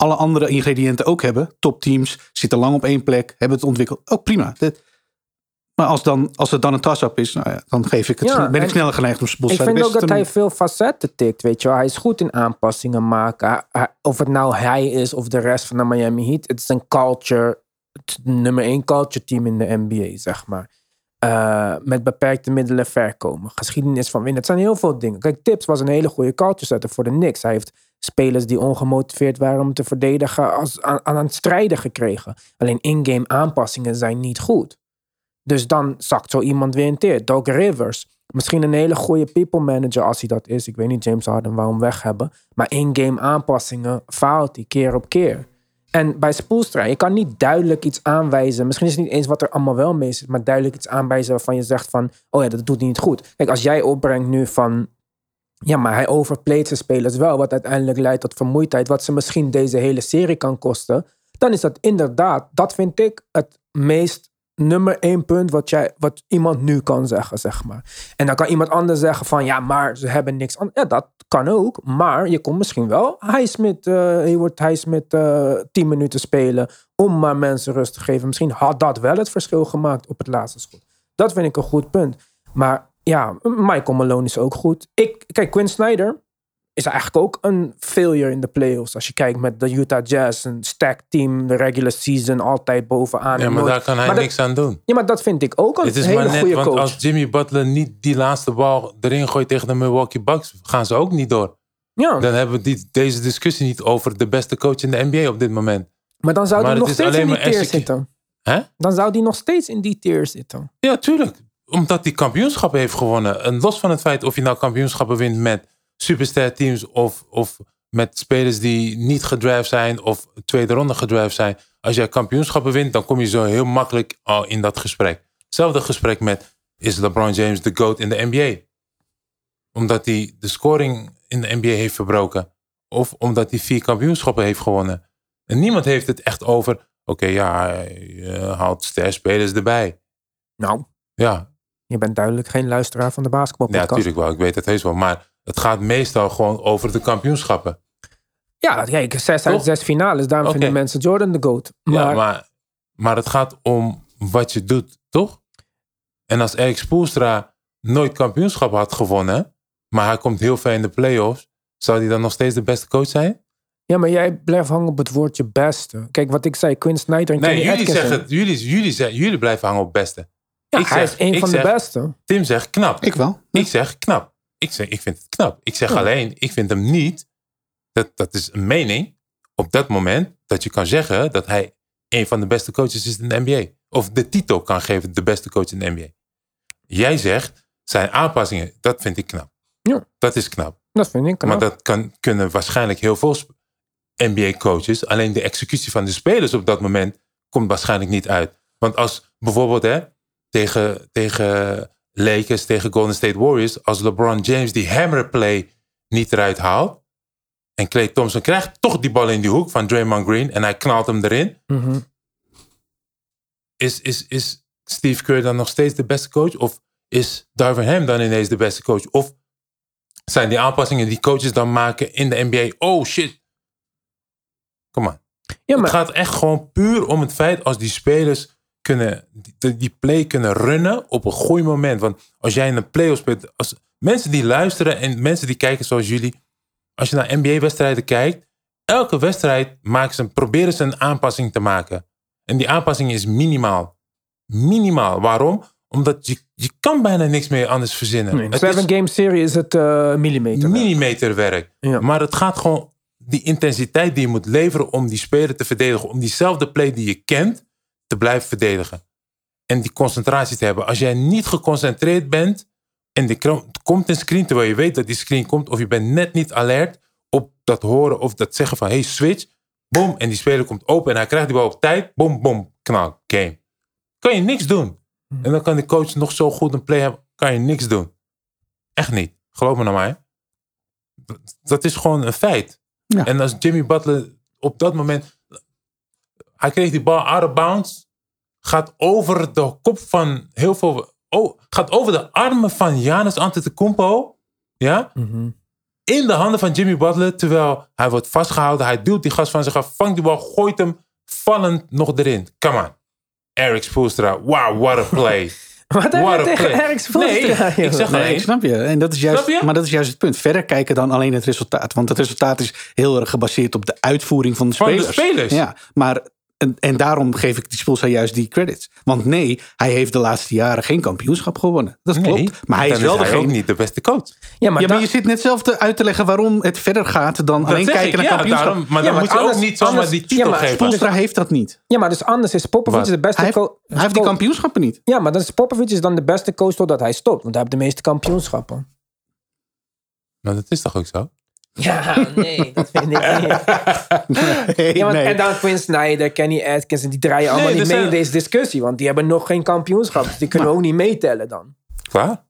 alle andere ingrediënten ook hebben. Topteams, zitten lang op één plek, hebben het ontwikkeld. Ook prima. Dit- maar als, dan, als het dan een tas-up is, nou ja, dan geef ik het,
Ja,
ben ik sneller geneigd om
Ik
Spoelstra de
vind ook dat hij veel facetten tikt, weet je wel. Hij is goed in aanpassingen maken. Of het nou hij is of de rest van de Miami Heat. Het is een culture, het nummer één culture team in de NBA, zeg maar. Eh, met beperkte middelen ver komen. Geschiedenis van winnen. Het zijn heel veel dingen. Kijk, Tips was een hele goede culture setter voor de Knicks. Hij heeft spelers die ongemotiveerd waren om te verdedigen als, aan, aan het strijden gekregen. Alleen in-game aanpassingen zijn niet goed. Dus dan zakt zo iemand weer in teer. Doug Rivers. Misschien een hele goede people manager als hij dat is. Ik weet niet, James Harden hem weg hebben. Maar in-game aanpassingen faalt hij keer op keer. En bij Spoelstra, je kan niet duidelijk iets aanwijzen. Misschien is het niet eens wat er allemaal wel mee zit. Maar duidelijk iets aanwijzen waarvan je zegt van... Oh ja, dat doet niet goed. Kijk, als jij opbrengt nu van... Ja, maar hij overplayt zijn spelers wel. Wat uiteindelijk leidt tot vermoeidheid. Wat ze misschien deze hele serie kan kosten. Dan is dat inderdaad, dat vind ik het meest nummer één punt wat, jij, wat iemand nu kan zeggen, zeg maar. En dan kan iemand anders zeggen van, ja, maar ze hebben niks aan. Ja, dat kan ook. Maar je kon misschien wel Highsmith, uh, Hayward Highsmith uh, tien minuten spelen om maar mensen rust te geven. Misschien had dat wel het verschil gemaakt op het laatste schot. Dat vind ik een goed punt. Maar ja, Michael Malone is ook goed. Ik, kijk, Quinn Snyder is eigenlijk ook een failure in de playoffs. Als je kijkt met de Utah Jazz, een stack team, de regular season altijd bovenaan.
Ja, maar
nooit-
daar kan hij
maar dat-
niks aan doen.
Ja, maar dat vind ik ook een
Het is
hele
maar net,
goede
want
coach.
als Jimmy Butler niet die laatste bal erin gooit tegen de Milwaukee Bucks, gaan ze ook niet door.
Ja,
Dan hebben we die, deze discussie niet over de beste coach in de NBA op dit moment.
maar dan zou die nog steeds in die tier zitten.
Hè?
Dan zou die nog steeds in die tier zitten.
Ja, tuurlijk. Omdat hij kampioenschappen heeft gewonnen. En los van het feit of je nou kampioenschappen wint met superster teams of, of met spelers die niet gedraft zijn of tweede ronde gedraft zijn. Als jij kampioenschappen wint, dan kom je zo heel makkelijk al in dat gesprek. Hetzelfde gesprek met, is LeBron James de GOAT in de NBA? Omdat hij de scoring in de NBA heeft verbroken. Of omdat hij vier kampioenschappen heeft gewonnen. En niemand heeft het echt over, oké ja, hij eh, haalt ster-spelers erbij.
Nou,
Ja,
je bent duidelijk geen luisteraar van de
ja,
basketbalpodcast.
natuurlijk wel. Ik weet het heus wel. Maar het gaat meestal gewoon over de kampioenschappen.
Ja, kijk, zes uit zes finales. Daarom vinden mensen Jordan de GOAT. Maar,
Ja, maar, maar het gaat om wat je doet, toch? En als Erik Spoelstra nooit kampioenschap had gewonnen, maar hij komt heel ver in de playoffs, zou hij dan nog steeds de beste coach zijn?
ja, maar jij blijft hangen op het woordje beste. Kijk, wat ik zei, Quinn Snyder en
Nee,
Kenny
jullie
Atkinson.
zeggen, jullie, jullie, jullie blijven hangen op beste.
Ja,
Ik
hij
zeg-
is een van
zeg-
de beste.
Tim zegt knap.
Ik wel.
Ik zeg knap. Ik, zeg, ik vind het knap. Ik zeg alleen, ik vind hem niet. Dat, dat is een mening. Op dat moment dat je kan zeggen dat hij een van de beste coaches is in de NBA. Of de titel kan geven, de beste coach in de NBA. Jij zegt, zijn aanpassingen, dat vind ik knap.
Ja.
Dat is knap.
Dat vind ik knap.
Maar dat kan, kunnen waarschijnlijk heel veel NBA-coaches. Alleen de executie van de spelers op dat moment komt waarschijnlijk niet uit. Want als bijvoorbeeld hè, tegen, tegen Lakers, tegen Golden State Warriors, als LeBron James die hammer play niet eruit haalt. En Clay Thompson krijgt toch die bal in die hoek van Draymond Green en hij knalt hem erin.
Mhm.
Is, is, is Steve Kerr dan nog steeds de beste coach? Of is Darvin Ham dan ineens de beste coach? Of zijn die aanpassingen die coaches dan maken in de NBA? Oh shit. Kom maar.
Ja,
Het
maar
gaat echt gewoon puur om het feit als die spelers kunnen, die, play kunnen runnen op een goeie moment. Want als jij in een playoff speelt, als mensen die luisteren en mensen die kijken zoals jullie, als je naar NBA-wedstrijden kijkt, elke wedstrijd maken ze, proberen ze een aanpassing te maken. En die aanpassing is minimaal. Minimaal. Waarom? Omdat je, je kan bijna niks meer anders verzinnen.
nee, seven game serie is het eh millimeter.
millimeterwerk.
Ja.
Maar het gaat gewoon die intensiteit die je moet leveren om die speler te verdedigen. Om diezelfde play die je kent te blijven verdedigen. En die concentratie te hebben. Als jij niet geconcentreerd bent en er komt een screen terwijl je weet dat die screen komt. Of je bent net niet alert op dat horen of dat zeggen van hey switch. Boom. En die speler komt open en hij krijgt die bal op tijd. Boom, boom. Knal. Game. Kan je niks doen. En dan kan de coach nog zo goed een play hebben. Kan je niks doen. Echt niet. Geloof me nou maar. Dat- Dat is gewoon een feit.
Ja.
En als Jimmy Butler op dat moment... Hij kreeg die bal out of bounds. Gaat over de kop van heel veel... Oh, gaat over de armen van Giannis Antetokounmpo. Ja?
Mhm.
In de handen van Jimmy Butler. Terwijl hij wordt vastgehouden. Hij duwt die gast van zich af. Vangt die bal. Gooit hem vallend nog erin. Come on. Eric Spoelstra. Wow, what a play. (laughs)
Wat heb
What
je
a
tegen
play.
Eric Spoelstra?
Nee, ik zeg
Nee, ik snap je. En dat is juist,
Snap je?
Maar dat is juist het punt. Verder kijken dan alleen het resultaat. Want het resultaat is heel erg gebaseerd op de uitvoering van de
Van de
spelers. Ja, maar en, en daarom geef ik die Spoelstra juist die credits. Want nee, hij heeft de laatste jaren geen kampioenschap gewonnen. Dat klopt. Maar hij is wel
hij
degene...
ook niet de beste coach.
Ja, maar,
ja, maar
da-
je zit net zelf te, uit te leggen waarom het verder gaat dan alleen kijken
ik,
naar
ja,
kampioenschap.
daarom- maar
Ja,
dan
maar
moet je ook
anders-
niet zomaar
anders-
die titel
ja, maar
geven.
Spoelstra heeft dat niet.
ja, maar dus anders is Popovic de beste
Hij
coach.
hij heeft die kampioenschappen niet.
Ja, maar dan is Popovic is dan de beste coach totdat hij stopt. Want hij heeft de meeste kampioenschappen.
Maar dat is toch ook zo? (laughs)
Ja, nee, dat vind ik niet. (laughs)
Nee,
Ja, want,
nee.
En dan Quinn Snyder, Kenny Atkins, en die draaien allemaal
Nee,
niet mee
zijn-
in deze discussie. Want die hebben nog geen kampioenschap. Dus die kunnen ook niet meetellen dan.
Klaar? (laughs)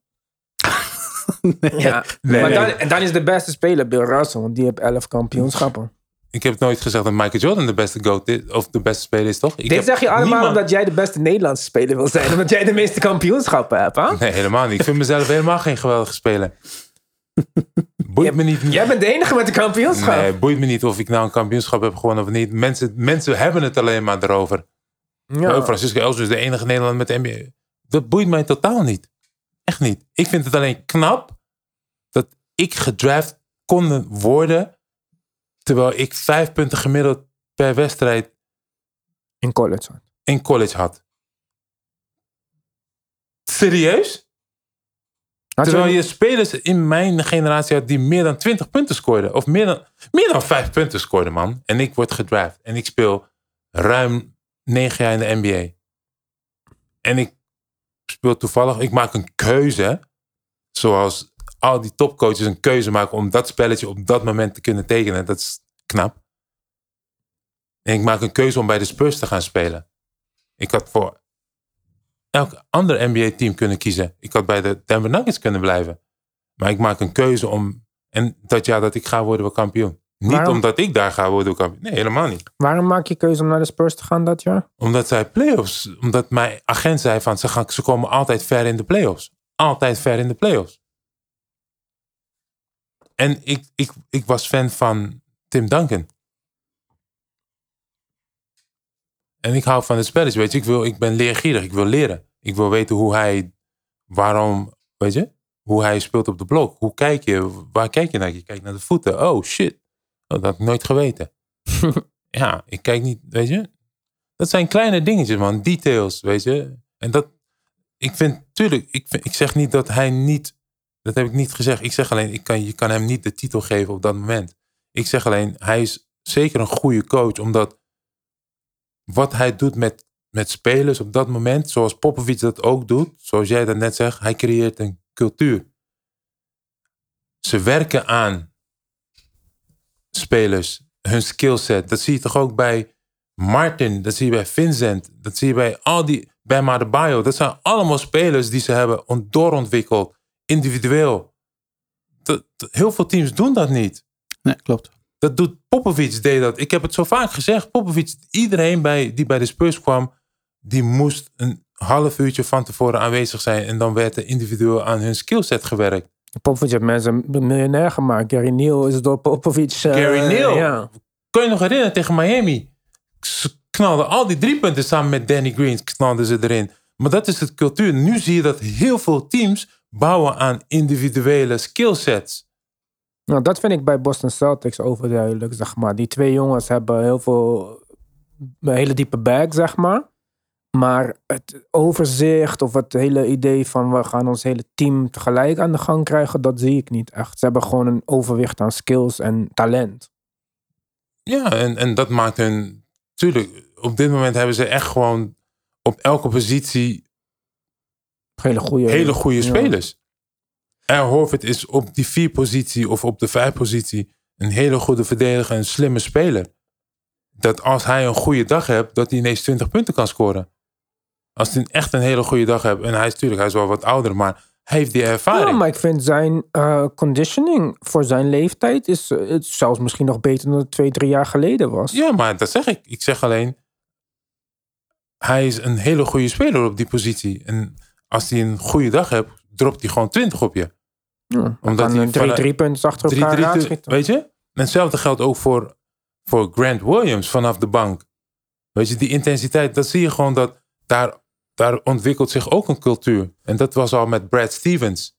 Ja.
Nee,
maar
nee.
Dan, en dan is de beste speler Bill Russell, want die heeft elf kampioenschappen.
Ik heb nooit gezegd dat Michael Jordan de beste goat is, of de beste speler is, toch? Ik
Dit
heb
zeg je allemaal
niemand-
omdat jij de beste Nederlandse speler wil zijn. Omdat jij de meeste kampioenschappen hebt, hè?
Nee, helemaal niet. Ik vind mezelf helemaal geen geweldige speler. (laughs) Boeit me niet.
Jij bent de enige met de kampioenschap.
Nee, boeit me niet of ik nou een kampioenschap heb gewonnen of niet. Mensen, mensen hebben het alleen maar erover.
Ja.
Francisco Els is de enige Nederlander met de NBA. Dat boeit mij totaal niet. Echt niet. Ik vind het alleen knap dat ik gedraft kon worden. Terwijl ik vijf punten gemiddeld per wedstrijd
In college.
in college had. Serieus? Terwijl je spelers in mijn generatie had die meer dan 20 punten scoorden. Of meer dan, meer dan 5 punten scoorden, man. En ik word gedraft. En ik speel ruim 9 jaar in de NBA. En ik speel toevallig, ik maak een keuze. Zoals al die topcoaches een keuze maken om dat spelletje op dat moment te kunnen tekenen. Dat is knap. En ik maak een keuze om bij de Spurs te gaan spelen. Ik had voor elk ander NBA-team kunnen kiezen. Ik had bij de Denver Nuggets kunnen blijven. Maar ik maak een keuze om... En dat jaar dat ik ga worden we kampioen. Niet
Waarom?
omdat ik daar ga worden kampioen. Nee, helemaal niet.
Waarom maak je keuze om naar de Spurs te gaan dat jaar?
Omdat zij playoffs... Omdat mijn agent zei van... Ze, gaan, ze komen altijd ver in de playoffs. Altijd ver in de playoffs. En ik, ik, ik was fan van Tim Duncan. En ik hou van het spelletje, weet je. Ik, wil, ik ben leergierig, ik wil leren. Ik wil weten hoe hij, waarom, weet je. Hoe hij speelt op de blok. Hoe kijk je, waar kijk je naar? Je kijkt naar de voeten. Oh shit, oh, dat had ik nooit geweten. (laughs) ja, ik kijk niet, weet je. Dat zijn kleine dingetjes man, details, weet je. En dat, ik vind, tuurlijk, ik, vind- ik zeg niet dat hij niet, dat heb ik niet gezegd. Ik zeg alleen, ik kan, je kan hem niet de titel geven op dat moment. Ik zeg alleen, hij is zeker een goede coach, omdat wat hij doet met, met spelers op dat moment, zoals Popovic dat ook doet, zoals jij dat net zegt, hij creëert een cultuur. Ze werken aan spelers, hun skillset. Dat zie je toch ook bij Martin, dat zie je bij Vincent, dat zie je bij al die, bij Madebayo. Dat zijn allemaal spelers die ze hebben ont- doorontwikkeld, individueel. Heel veel teams doen dat niet.
Nee, klopt.
Dat doet Popovic deed dat. Ik heb het zo vaak gezegd. Popovic, iedereen bij, die bij de Spurs kwam, die moest een half uurtje van tevoren aanwezig zijn. En dan werd er individueel aan hun skillset gewerkt.
Popovic heeft mensen miljonair gemaakt. Gary Neal is door Popovic... eh,
Gary Neal?
Ja.
Kun je nog herinneren tegen Miami? Ze knalden al die drie punten samen met Danny Green, knalden ze erin. Maar dat is het cultuur. Nu zie je dat heel veel teams bouwen aan individuele skillsets.
Nou, dat vind ik bij Boston Celtics overduidelijk, zeg maar. Die twee jongens hebben heel veel... Een hele diepe bag, zeg maar. Maar het overzicht of het hele idee van... we gaan ons hele team tegelijk aan de gang krijgen... dat zie ik niet echt. Ze hebben gewoon een overwicht aan skills en talent.
Ja, en, en dat maakt hun... Tuurlijk, op dit moment hebben ze echt gewoon op elke positie
Hele goede...
hele goede
ja.
En Horford is op die vier positie of op de vijf positie een hele goede verdediger, een slimme speler. Dat als hij een goede dag hebt, dat hij ineens 20 punten kan scoren. Als hij echt een hele goede dag hebt, en hij is natuurlijk, hij is wel wat ouder, maar hij heeft die ervaring.
Ja, maar ik vind zijn eh, conditioning voor zijn leeftijd... is eh, het zelfs misschien nog beter dan het twee, drie jaar geleden was.
Ja, maar dat zeg ik. Ik zeg alleen, hij is een hele goede speler op die positie. En als hij een goede dag hebt, dropt hij gewoon 20 op je.
Ja,
Omdat hij
drie, drie punten achter
Drie,
elkaar
drie, weet je? En hetzelfde geldt ook voor, voor Grant Williams vanaf de bank. Weet je, die intensiteit, dat zie je gewoon dat daar, daar ontwikkelt zich ook een cultuur. En dat was al met Brad Stevens.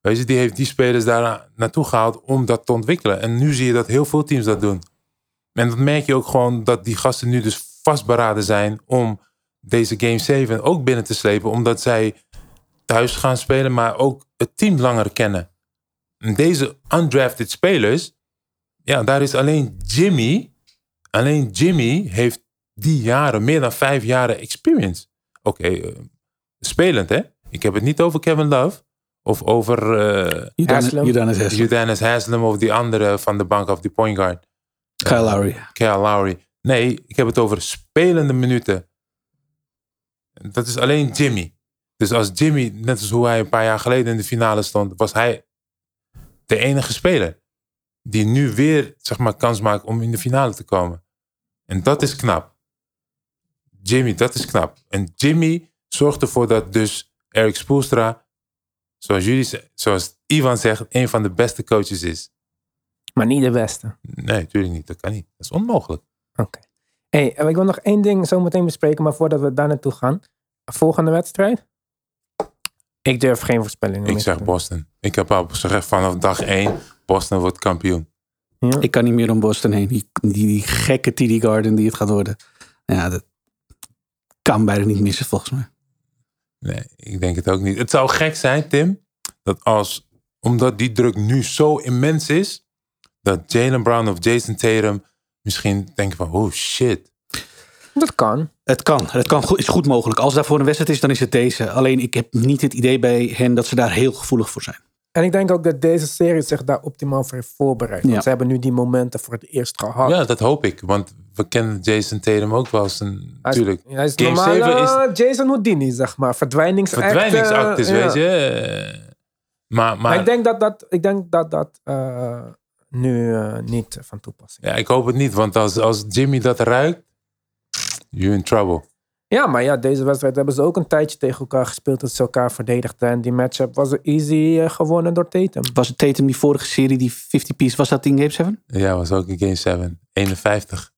Weet je, die heeft die spelers daar na- naartoe gehaald om dat te ontwikkelen. En nu zie je dat heel veel teams dat doen. En dat merk je ook gewoon dat die gasten nu dus vastberaden zijn om deze Game 7 ook binnen te slepen. Omdat zij thuis gaan spelen, maar ook het team langer kennen. En deze undrafted spelers, ja, daar is alleen Jimmy. Alleen Jimmy heeft die jaren, meer dan vijf jaren experience. Oké, eh, spelend hè. Ik heb het niet over Kevin Love. Of over eh.
Udonis.
Udonis Haslam of die andere van de bank of die point guard.
Kyle Lowry.
Kyle Lowry. Nee, ik heb het over spelende minuten. Dat is alleen Jimmy. Dus als Jimmy, net als hoe hij een paar jaar geleden in de finale stond, was hij de enige speler die nu weer zeg maar, kans maakt om in de finale te komen. En dat is knap. Jimmy, dat is knap. En Jimmy zorgt ervoor dat dus Eric Spoelstra, zoals, jullie, zoals Ivan zegt, een van de beste coaches is.
Maar niet de beste.
Nee, natuurlijk niet. Dat kan niet. Dat is onmogelijk.
Oké. Hey, ik wil nog één ding zo meteen bespreken, maar voordat we daar naartoe gaan. Volgende wedstrijd? Ik durf geen voorspellingen
Ik zeg. Boston. Ik heb al gezegd vanaf dag 1, Boston wordt kampioen.
Ja.
Ik kan niet meer om Boston heen. Die, die, die gekke TD Garden die het gaat worden. Ja, dat kan bijna niet missen volgens mij.
Nee, ik denk het ook niet. Het zou gek zijn, Tim, dat als, omdat die druk nu zo immens is, dat Jalen Brown of Jason Tatum misschien denken van, oh shit.
Dat kan.
Het kan. Het kan goed, is goed mogelijk. Als daarvoor een wedstrijd is, dan is het deze. Alleen ik heb niet het idee bij hen dat ze daar heel gevoelig voor zijn.
En ik denk ook dat deze serie zich daar optimaal voor heeft voorbereid. Want
Ja.
ze hebben nu die momenten voor het eerst gehad.
Ja, dat hoop ik, want we kennen Jason Tatum ook wel eens een,
Hij is,
natuurlijk.
hij is
Game
normale
7 is
Jason Houdini, zeg maar. Verdwijningsact.
verdwijningsact is,
eh,
weet
ja.
je. Maar,
Maar
maar
ik denk dat dat, ik denk dat, dat eh, nu eh, niet van toepassing is.
ja, ik hoop het niet, want als, als Jimmy dat ruikt, you in trouble.
Ja, maar ja, deze wedstrijd hebben ze ook een tijdje tegen elkaar gespeeld. Dat ze elkaar verdedigden. En die matchup was easy eh, gewonnen door Tatum.
Was het Tatum die vorige serie, die 50 piece, was dat in Game 7?
Ja, was ook in Game 7. 51.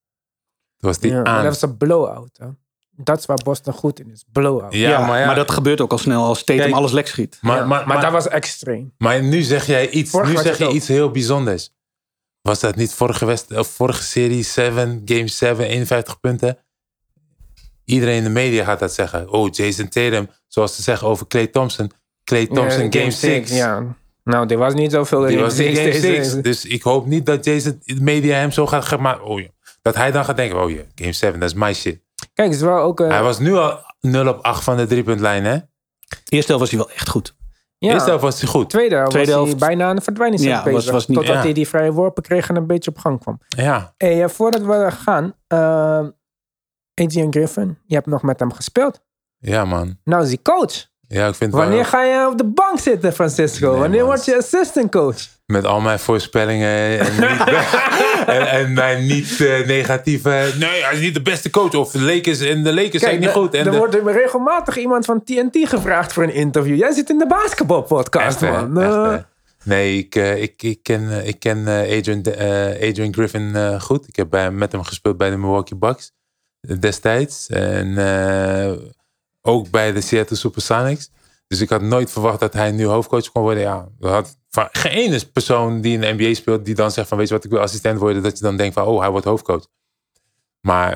Dat was die
Ja, maar
aan.
dat was een blowout. Hè? Dat is waar Boston goed in is. Blowout.
Ja, maar, ja,
dat gebeurt ook al snel als Tatum
Kijk,
alles lek schiet.
maar,
Ja,
maar, maar,
dat was extreem.
maar nu zeg jij iets,
Vorige
nu zeg je
ook.
iets heel bijzonders. Was dat niet vorige, west, of vorige serie 7, Game 7, 51 punten? Iedereen in de media gaat dat zeggen. Oh, Jason Tatum, zoals ze zeggen over Clay Thompson. Clay Thompson,
Ja,
game 6.
Ja. Nou, er was niet zoveel
Die
in
was in game
six,
6.
deze-
Dus ik hoop niet dat Jason, de media hem zo gaat gemaakt. Oh, ja. Dat hij dan gaat denken, oh ja, game 7, dat is my shit.
Kijk, het is wel ook... eh,
Hij was nu al 0 op 8 van de driepuntlijn, hè?
Eerste helft was hij wel echt goed.
ja,
Eerste helft was hij goed.
tweede helft
Tweede
was hij bijna aan de verdwijning
Ja, was-
bezig.
was niet-
totdat
ja.
hij die vrije worpen kreeg en een beetje op gang kwam.
Ja,
Hey, eh, voordat we gaan, eh Adrian Griffin, je hebt nog met hem gespeeld.
ja man.
Nou is hij coach.
Ja, ik vind
Wanneer
wel,
ga je op de bank zitten, Francisco?
Nee,
Wanneer
man.
word je assistant coach?
met al mijn voorspellingen en, niet, (laughs) en, en mijn niet eh, negatieve... Nee, hij is niet de beste coach. Of de Lakers en de Lakers zijn niet goed. En
er
de-
wordt regelmatig iemand van TNT gevraagd voor een interview. Jij zit in de basketbalpodcast, man.
Echt,
Eh?
Nee, ik, eh, ik, ik ken, ik ken Adrian, Adrian Griffin goed. Ik heb bij, met hem gespeeld bij de Milwaukee Bucks destijds. En eh, ook bij de Seattle Supersonics. Dus ik had nooit verwacht dat hij nu hoofdcoach kon worden. Ja, er had van geen ene persoon die in de NBA speelt... die dan zegt van, weet je wat, ik wil assistent worden. Dat je dan denkt van, oh, hij wordt hoofdcoach. Maar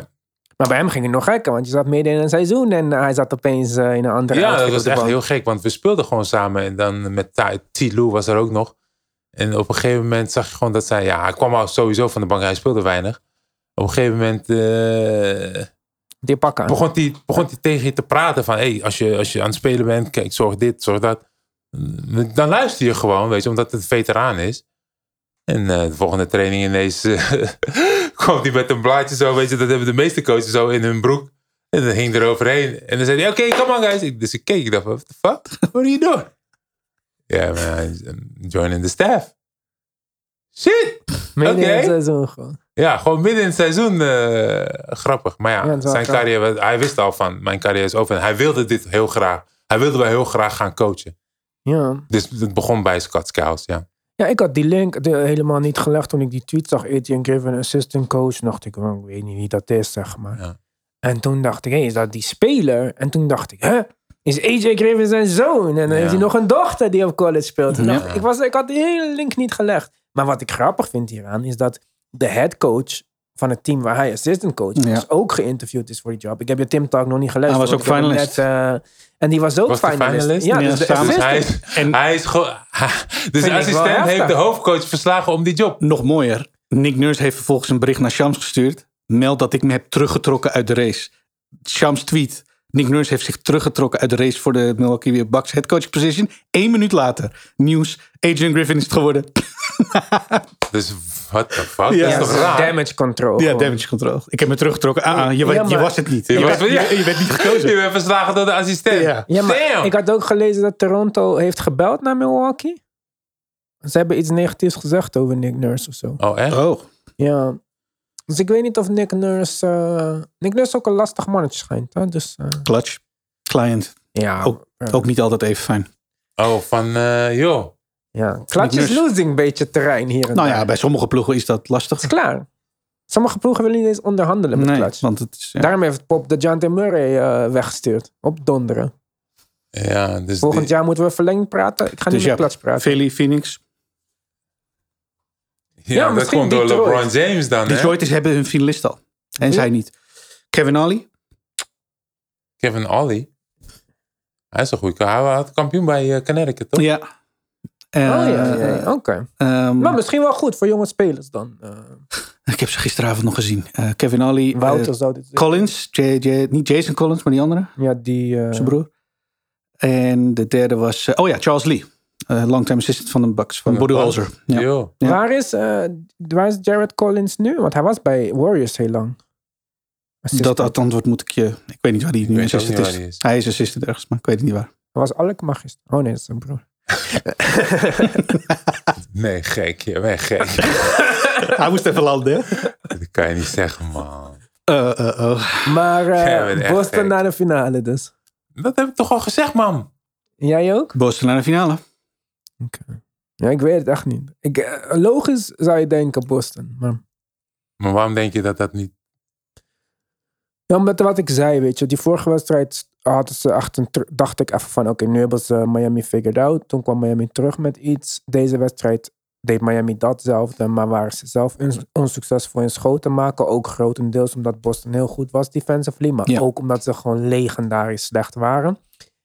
Maar bij hem ging het nog gekker, want je zat midden in een seizoen en hij zat opeens eh, in een andere
Ja, dat was echt heel gek, want we speelden gewoon samen. En dan met Ty- T. Lou was er ook nog. En op een gegeven moment zag je gewoon dat zij... Ja, hij kwam al sowieso van de bank, hij speelde weinig. Op een gegeven moment eh,
Die pakken.
begon hij begon hij tegen je te praten van... Hey, als, je, als je aan het spelen bent, kijk, zorg dit, zorg dat. Dan luister je gewoon, weet je, omdat het een veteraan is. En eh, de volgende training ineens eh, (laughs) kwam hij met een blaadje zo, weet je. Dat hebben de meeste coaches zo in hun broek. En dan hing er overheen. En dan zei hij, oké, come on guys. Dus ik keek, ik dacht, what the fuck? What are you doing? Ja, man, joining the staff. Shit!
midden in het seizoen gewoon.
Ja, gewoon midden in het seizoen eh, grappig. Maar ja, zijn carrière, hij wist al van, mijn carrière is over. En hij wilde dit heel graag. Hij wilde wel heel graag gaan coachen.
Ja.
Dus het begon bij Scott Skiles, ja.
ja, ik had die link de- helemaal niet gelegd toen ik die tweet zag. Adrian Griffin, assistant coach. dacht ik, oh, ik weet niet wie dat is, zeg maar.
Ja.
En toen dacht ik, hé, is dat die speler? En toen dacht ik, hè? Is AJ Griffin zijn zoon? En dan
Ja.
heeft hij nog een dochter die op college speelt. Dacht ik, was, ik had die hele link niet gelegd. Maar wat ik grappig vind hieraan, is dat de head coach van het team waar hij assistant coach was,
Ja.
ook geïnterviewd is voor die job. Ik heb je Tim Talk nog niet gelezen.
Hij was ook finalist.
Net, eh, en die was ook
Was
finalist.
finalist?
Ja,
Ja,
dus de.
Dus
assistant.
hij is,
En-
hij is gewoon... (laughs) Dus de assistent heeft de hoofdcoach verslagen om die job.
Nog mooier. Nick Nurse heeft vervolgens een bericht naar Shams gestuurd. Meld dat ik me heb teruggetrokken uit de race. Shams tweet. Nick Nurse heeft zich teruggetrokken uit de race voor de Milwaukee Bucks headcoach position. Eén minuut later. Nieuws. Adrian Griffin is het geworden. (laughs)
Dus what the fuck?
Ja,
dat is toch raar?
damage control.
Ja,
gewoon.
damage control. Ik heb me teruggetrokken. Ah, ah, je,
Ja,
je was het niet.
Je
Je,
was-
bent,
ja.
je, je bent niet (laughs) gekozen.
Je bent verslagen door de assistent.
Ja.
Ja, maar
Damn.
ik had ook gelezen dat Toronto heeft gebeld naar Milwaukee. Ze hebben iets negatiefs gezegd over Nick Nurse of zo.
Oh, echt?
Oh,
Ja. Dus ik weet niet of Nick Nurse... eh, Nick Nurse ook een lastig mannetje schijnt. Hè? Dus eh,
clutch. Client.
ja.
Ook- Ook niet altijd even fijn.
Oh, van, eh, joh.
ja. Clutch is losing beetje terrein hier en
Nou
daar.
ja, bij sommige ploegen is dat lastig.
Het is klaar. Sommige ploegen willen niet eens onderhandelen met
Nee,
Clutch.
want het is... ja.
Daarom heeft Pop de Jante Murray eh, weggestuurd. Op donderen.
Ja, dus
Volgend
die-
jaar moeten we verlengd praten. Ik ga
Dus
niet met Clutch praten.
Philly, Phoenix.
Ja,
Ja,
dat komt door
Detroit.
LeBron James dan, hè?
Detroit is, hebben hun finalist al. En zij niet. Kevin Ali.
Kevin Ollie. Hij is een goede Hij had kampioen bij eh, Connecticut, toch?
Ja.
Oh ja, ja, ja. oké.
Ehm,
Maar misschien wel goed voor jonge spelers dan. Eh,
ik heb ze gisteravond nog gezien. Eh, Kevin Ali.
Wouter
eh,
zou dit.
Collins. J, J, niet Jason Collins, maar die andere.
Ja, die... eh,
Zijn broer. En de derde was... eh, oh ja, Charles Lee. Uh, longtime assistant van de Bucks. Van Budenholzer. Ja.
Yo.
Ja.
Waar, is, eh, waar is Jared Collins nu? Want hij was bij Warriors heel lang. Assistant.
Dat, dat antwoord moet ik je... Ik weet niet waar hij nu assistant
niet
is.
waar hij is.
Hij is assistant ergens, maar ik weet het niet waar.
Hij was Alkmaar is. Oh nee, dat is zijn broer. (laughs)
Nee, gek. Je bent gek. (laughs)
hij moest even landen, hè?
dat kan je niet zeggen, man.
Uh, uh, uh.
Maar eh,
echt
Boston
gek.
naar de finale dus.
Dat heb ik toch al gezegd, man?
Jij ook?
Boston naar de finale.
Ja, ik weet het echt niet. Ik, eh, logisch zou je denken Boston. Maar
Maar waarom denk je dat dat niet...
Ja, met wat ik zei, weet je. Die vorige wedstrijd hadden ze achter, dacht ik even van... Oké, nu hebben ze Miami figured out. Toen kwam Miami terug met iets. Deze wedstrijd deed Miami datzelfde, maar waren ze zelf on- onsuccesvol in schoten maken. Ook grotendeels omdat Boston heel goed was defensively, maar
Ja.
ook omdat ze gewoon legendarisch slecht waren.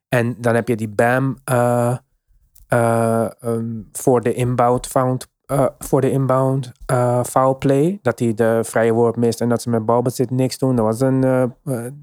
En dan heb je die Bam eh, eh, ehm, voor de inbound found, eh, voor de inbound eh, foul play. Dat hij de vrije worp mist en dat ze met balbezit niks doen. Dat was een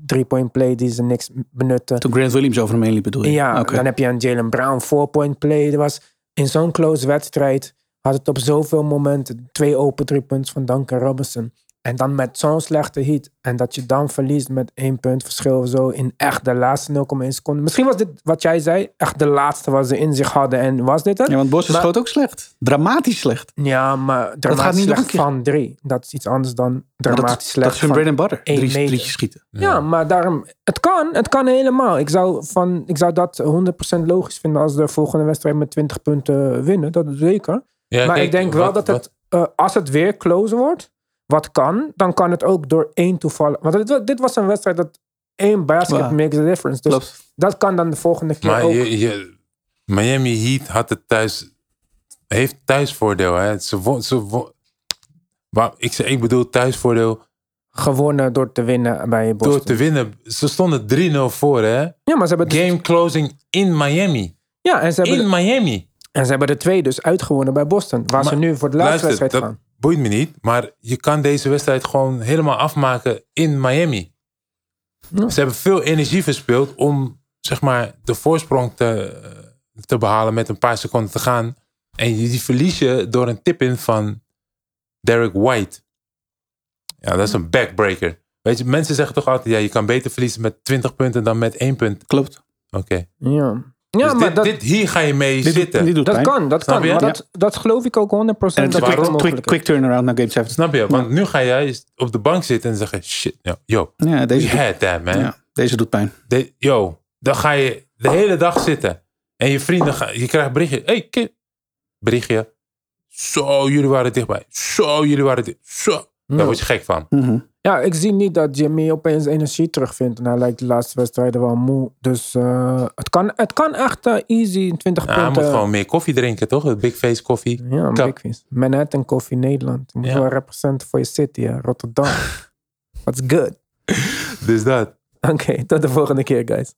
three-point play die ze niks benutten.
Toen Grant Williams over hem heen liep bedoel je?
Ja, dan heb je een Jalen Brown four-point play. Er was in zo'n close wedstrijd had het op zoveel momenten twee open drie punten van Duncan Robinson. En dan met zo'n slechte heat. En dat je dan verliest met één punt verschil of zo in echt de laatste 0,1 seconden. Misschien was dit wat jij zei, echt de laatste wat ze in zich hadden. En was dit het?
Ja, want
Maar-
schoot ook slecht. Dramatisch slecht.
Ja, maar
gaat
dramatisch
niet nog
slecht van drie. Dat is iets anders dan dramatisch
dat,
slecht
dat is hun
van
bread and butter. Drie,
meter.
drietjes schieten.
Ja, maar daarom, het kan, het kan helemaal. Ik zou, van, ik zou dat 100% logisch vinden als de volgende wedstrijd met 20 punten winnen. Dat is zeker.
Ja,
maar
kijk,
ik denk wel
wat-
dat het, eh, als het weer close wordt, wat kan, dan kan het ook door één toevallig. Want dit, dit was een wedstrijd dat één basket
Ja.
makes a difference. Dus
Klopt.
dat kan dan de volgende keer
Maar
ook.
je, je, Miami Heat had het thuis, heeft thuisvoordeel. Hè? Ze won, ze won, ik, zeg- ik bedoel thuisvoordeel
gewonnen door te winnen bij Boston.
door te winnen. Ze stonden 3-0 voor, hè?
Ja, maar ze hebben, dus-
Game closing in Miami.
ja, en, ze hebben,
In Miami.
en ze hebben de twee dus uitgewonnen bij Boston. Waar ze nu voor de laatste
Luister,
wedstrijd
dat
gaan.
Boeit me niet. Maar je kan deze wedstrijd gewoon helemaal afmaken in Miami.
Ja.
Ze hebben veel energie verspeeld om zeg maar, de voorsprong te, te behalen met een paar seconden te gaan. En die verlies je door een tip-in van Derek White. Ja, dat is een backbreaker. Weet je, mensen zeggen toch altijd, ja, je kan beter verliezen met 20 punten dan met één punt.
Klopt.
Oké.
Ja, ja
Dus
maar
dit,
dat,
dit, hier ga je mee
Dit, doet-
zitten.
dit doet
dat
pijn.
kan. Dat
Snap
kan.
je?
Maar
Ja.
dat, dat geloof ik ook 100%.
En het is
dat
quick, quick, quick turnaround naar Game 7.
Snap je? Want nu ga jij op de bank zitten en zeggen, shit, yo, yo
Ja,
we
deze, doet,
had that, man.
ja, deze doet pijn.
De- yo, dan ga je de hele dag zitten. En je vrienden, gaan, je krijgt berichtje. hey, kid. Berichtje. Zo, jullie waren dichtbij. Zo, jullie waren dicht. Zo. Daar word je gek van.
Mhm.
Ja, ik zie niet dat Jimmy opeens energie terugvindt. En hij lijkt de laatste wedstrijden wel moe. Dus eh, het, kan, het kan echt eh, easy 20
Ja, hij
punten.
moet gewoon meer koffie drinken, toch? Het Big Face koffie.
Ja,
Kap.
big feest. Manhattan Coffee Nederland. Je moet
Ja.
wel representen voor je city, hè. Rotterdam. (laughs) That's good.
Dus dat.
Oké, tot de volgende keer, guys.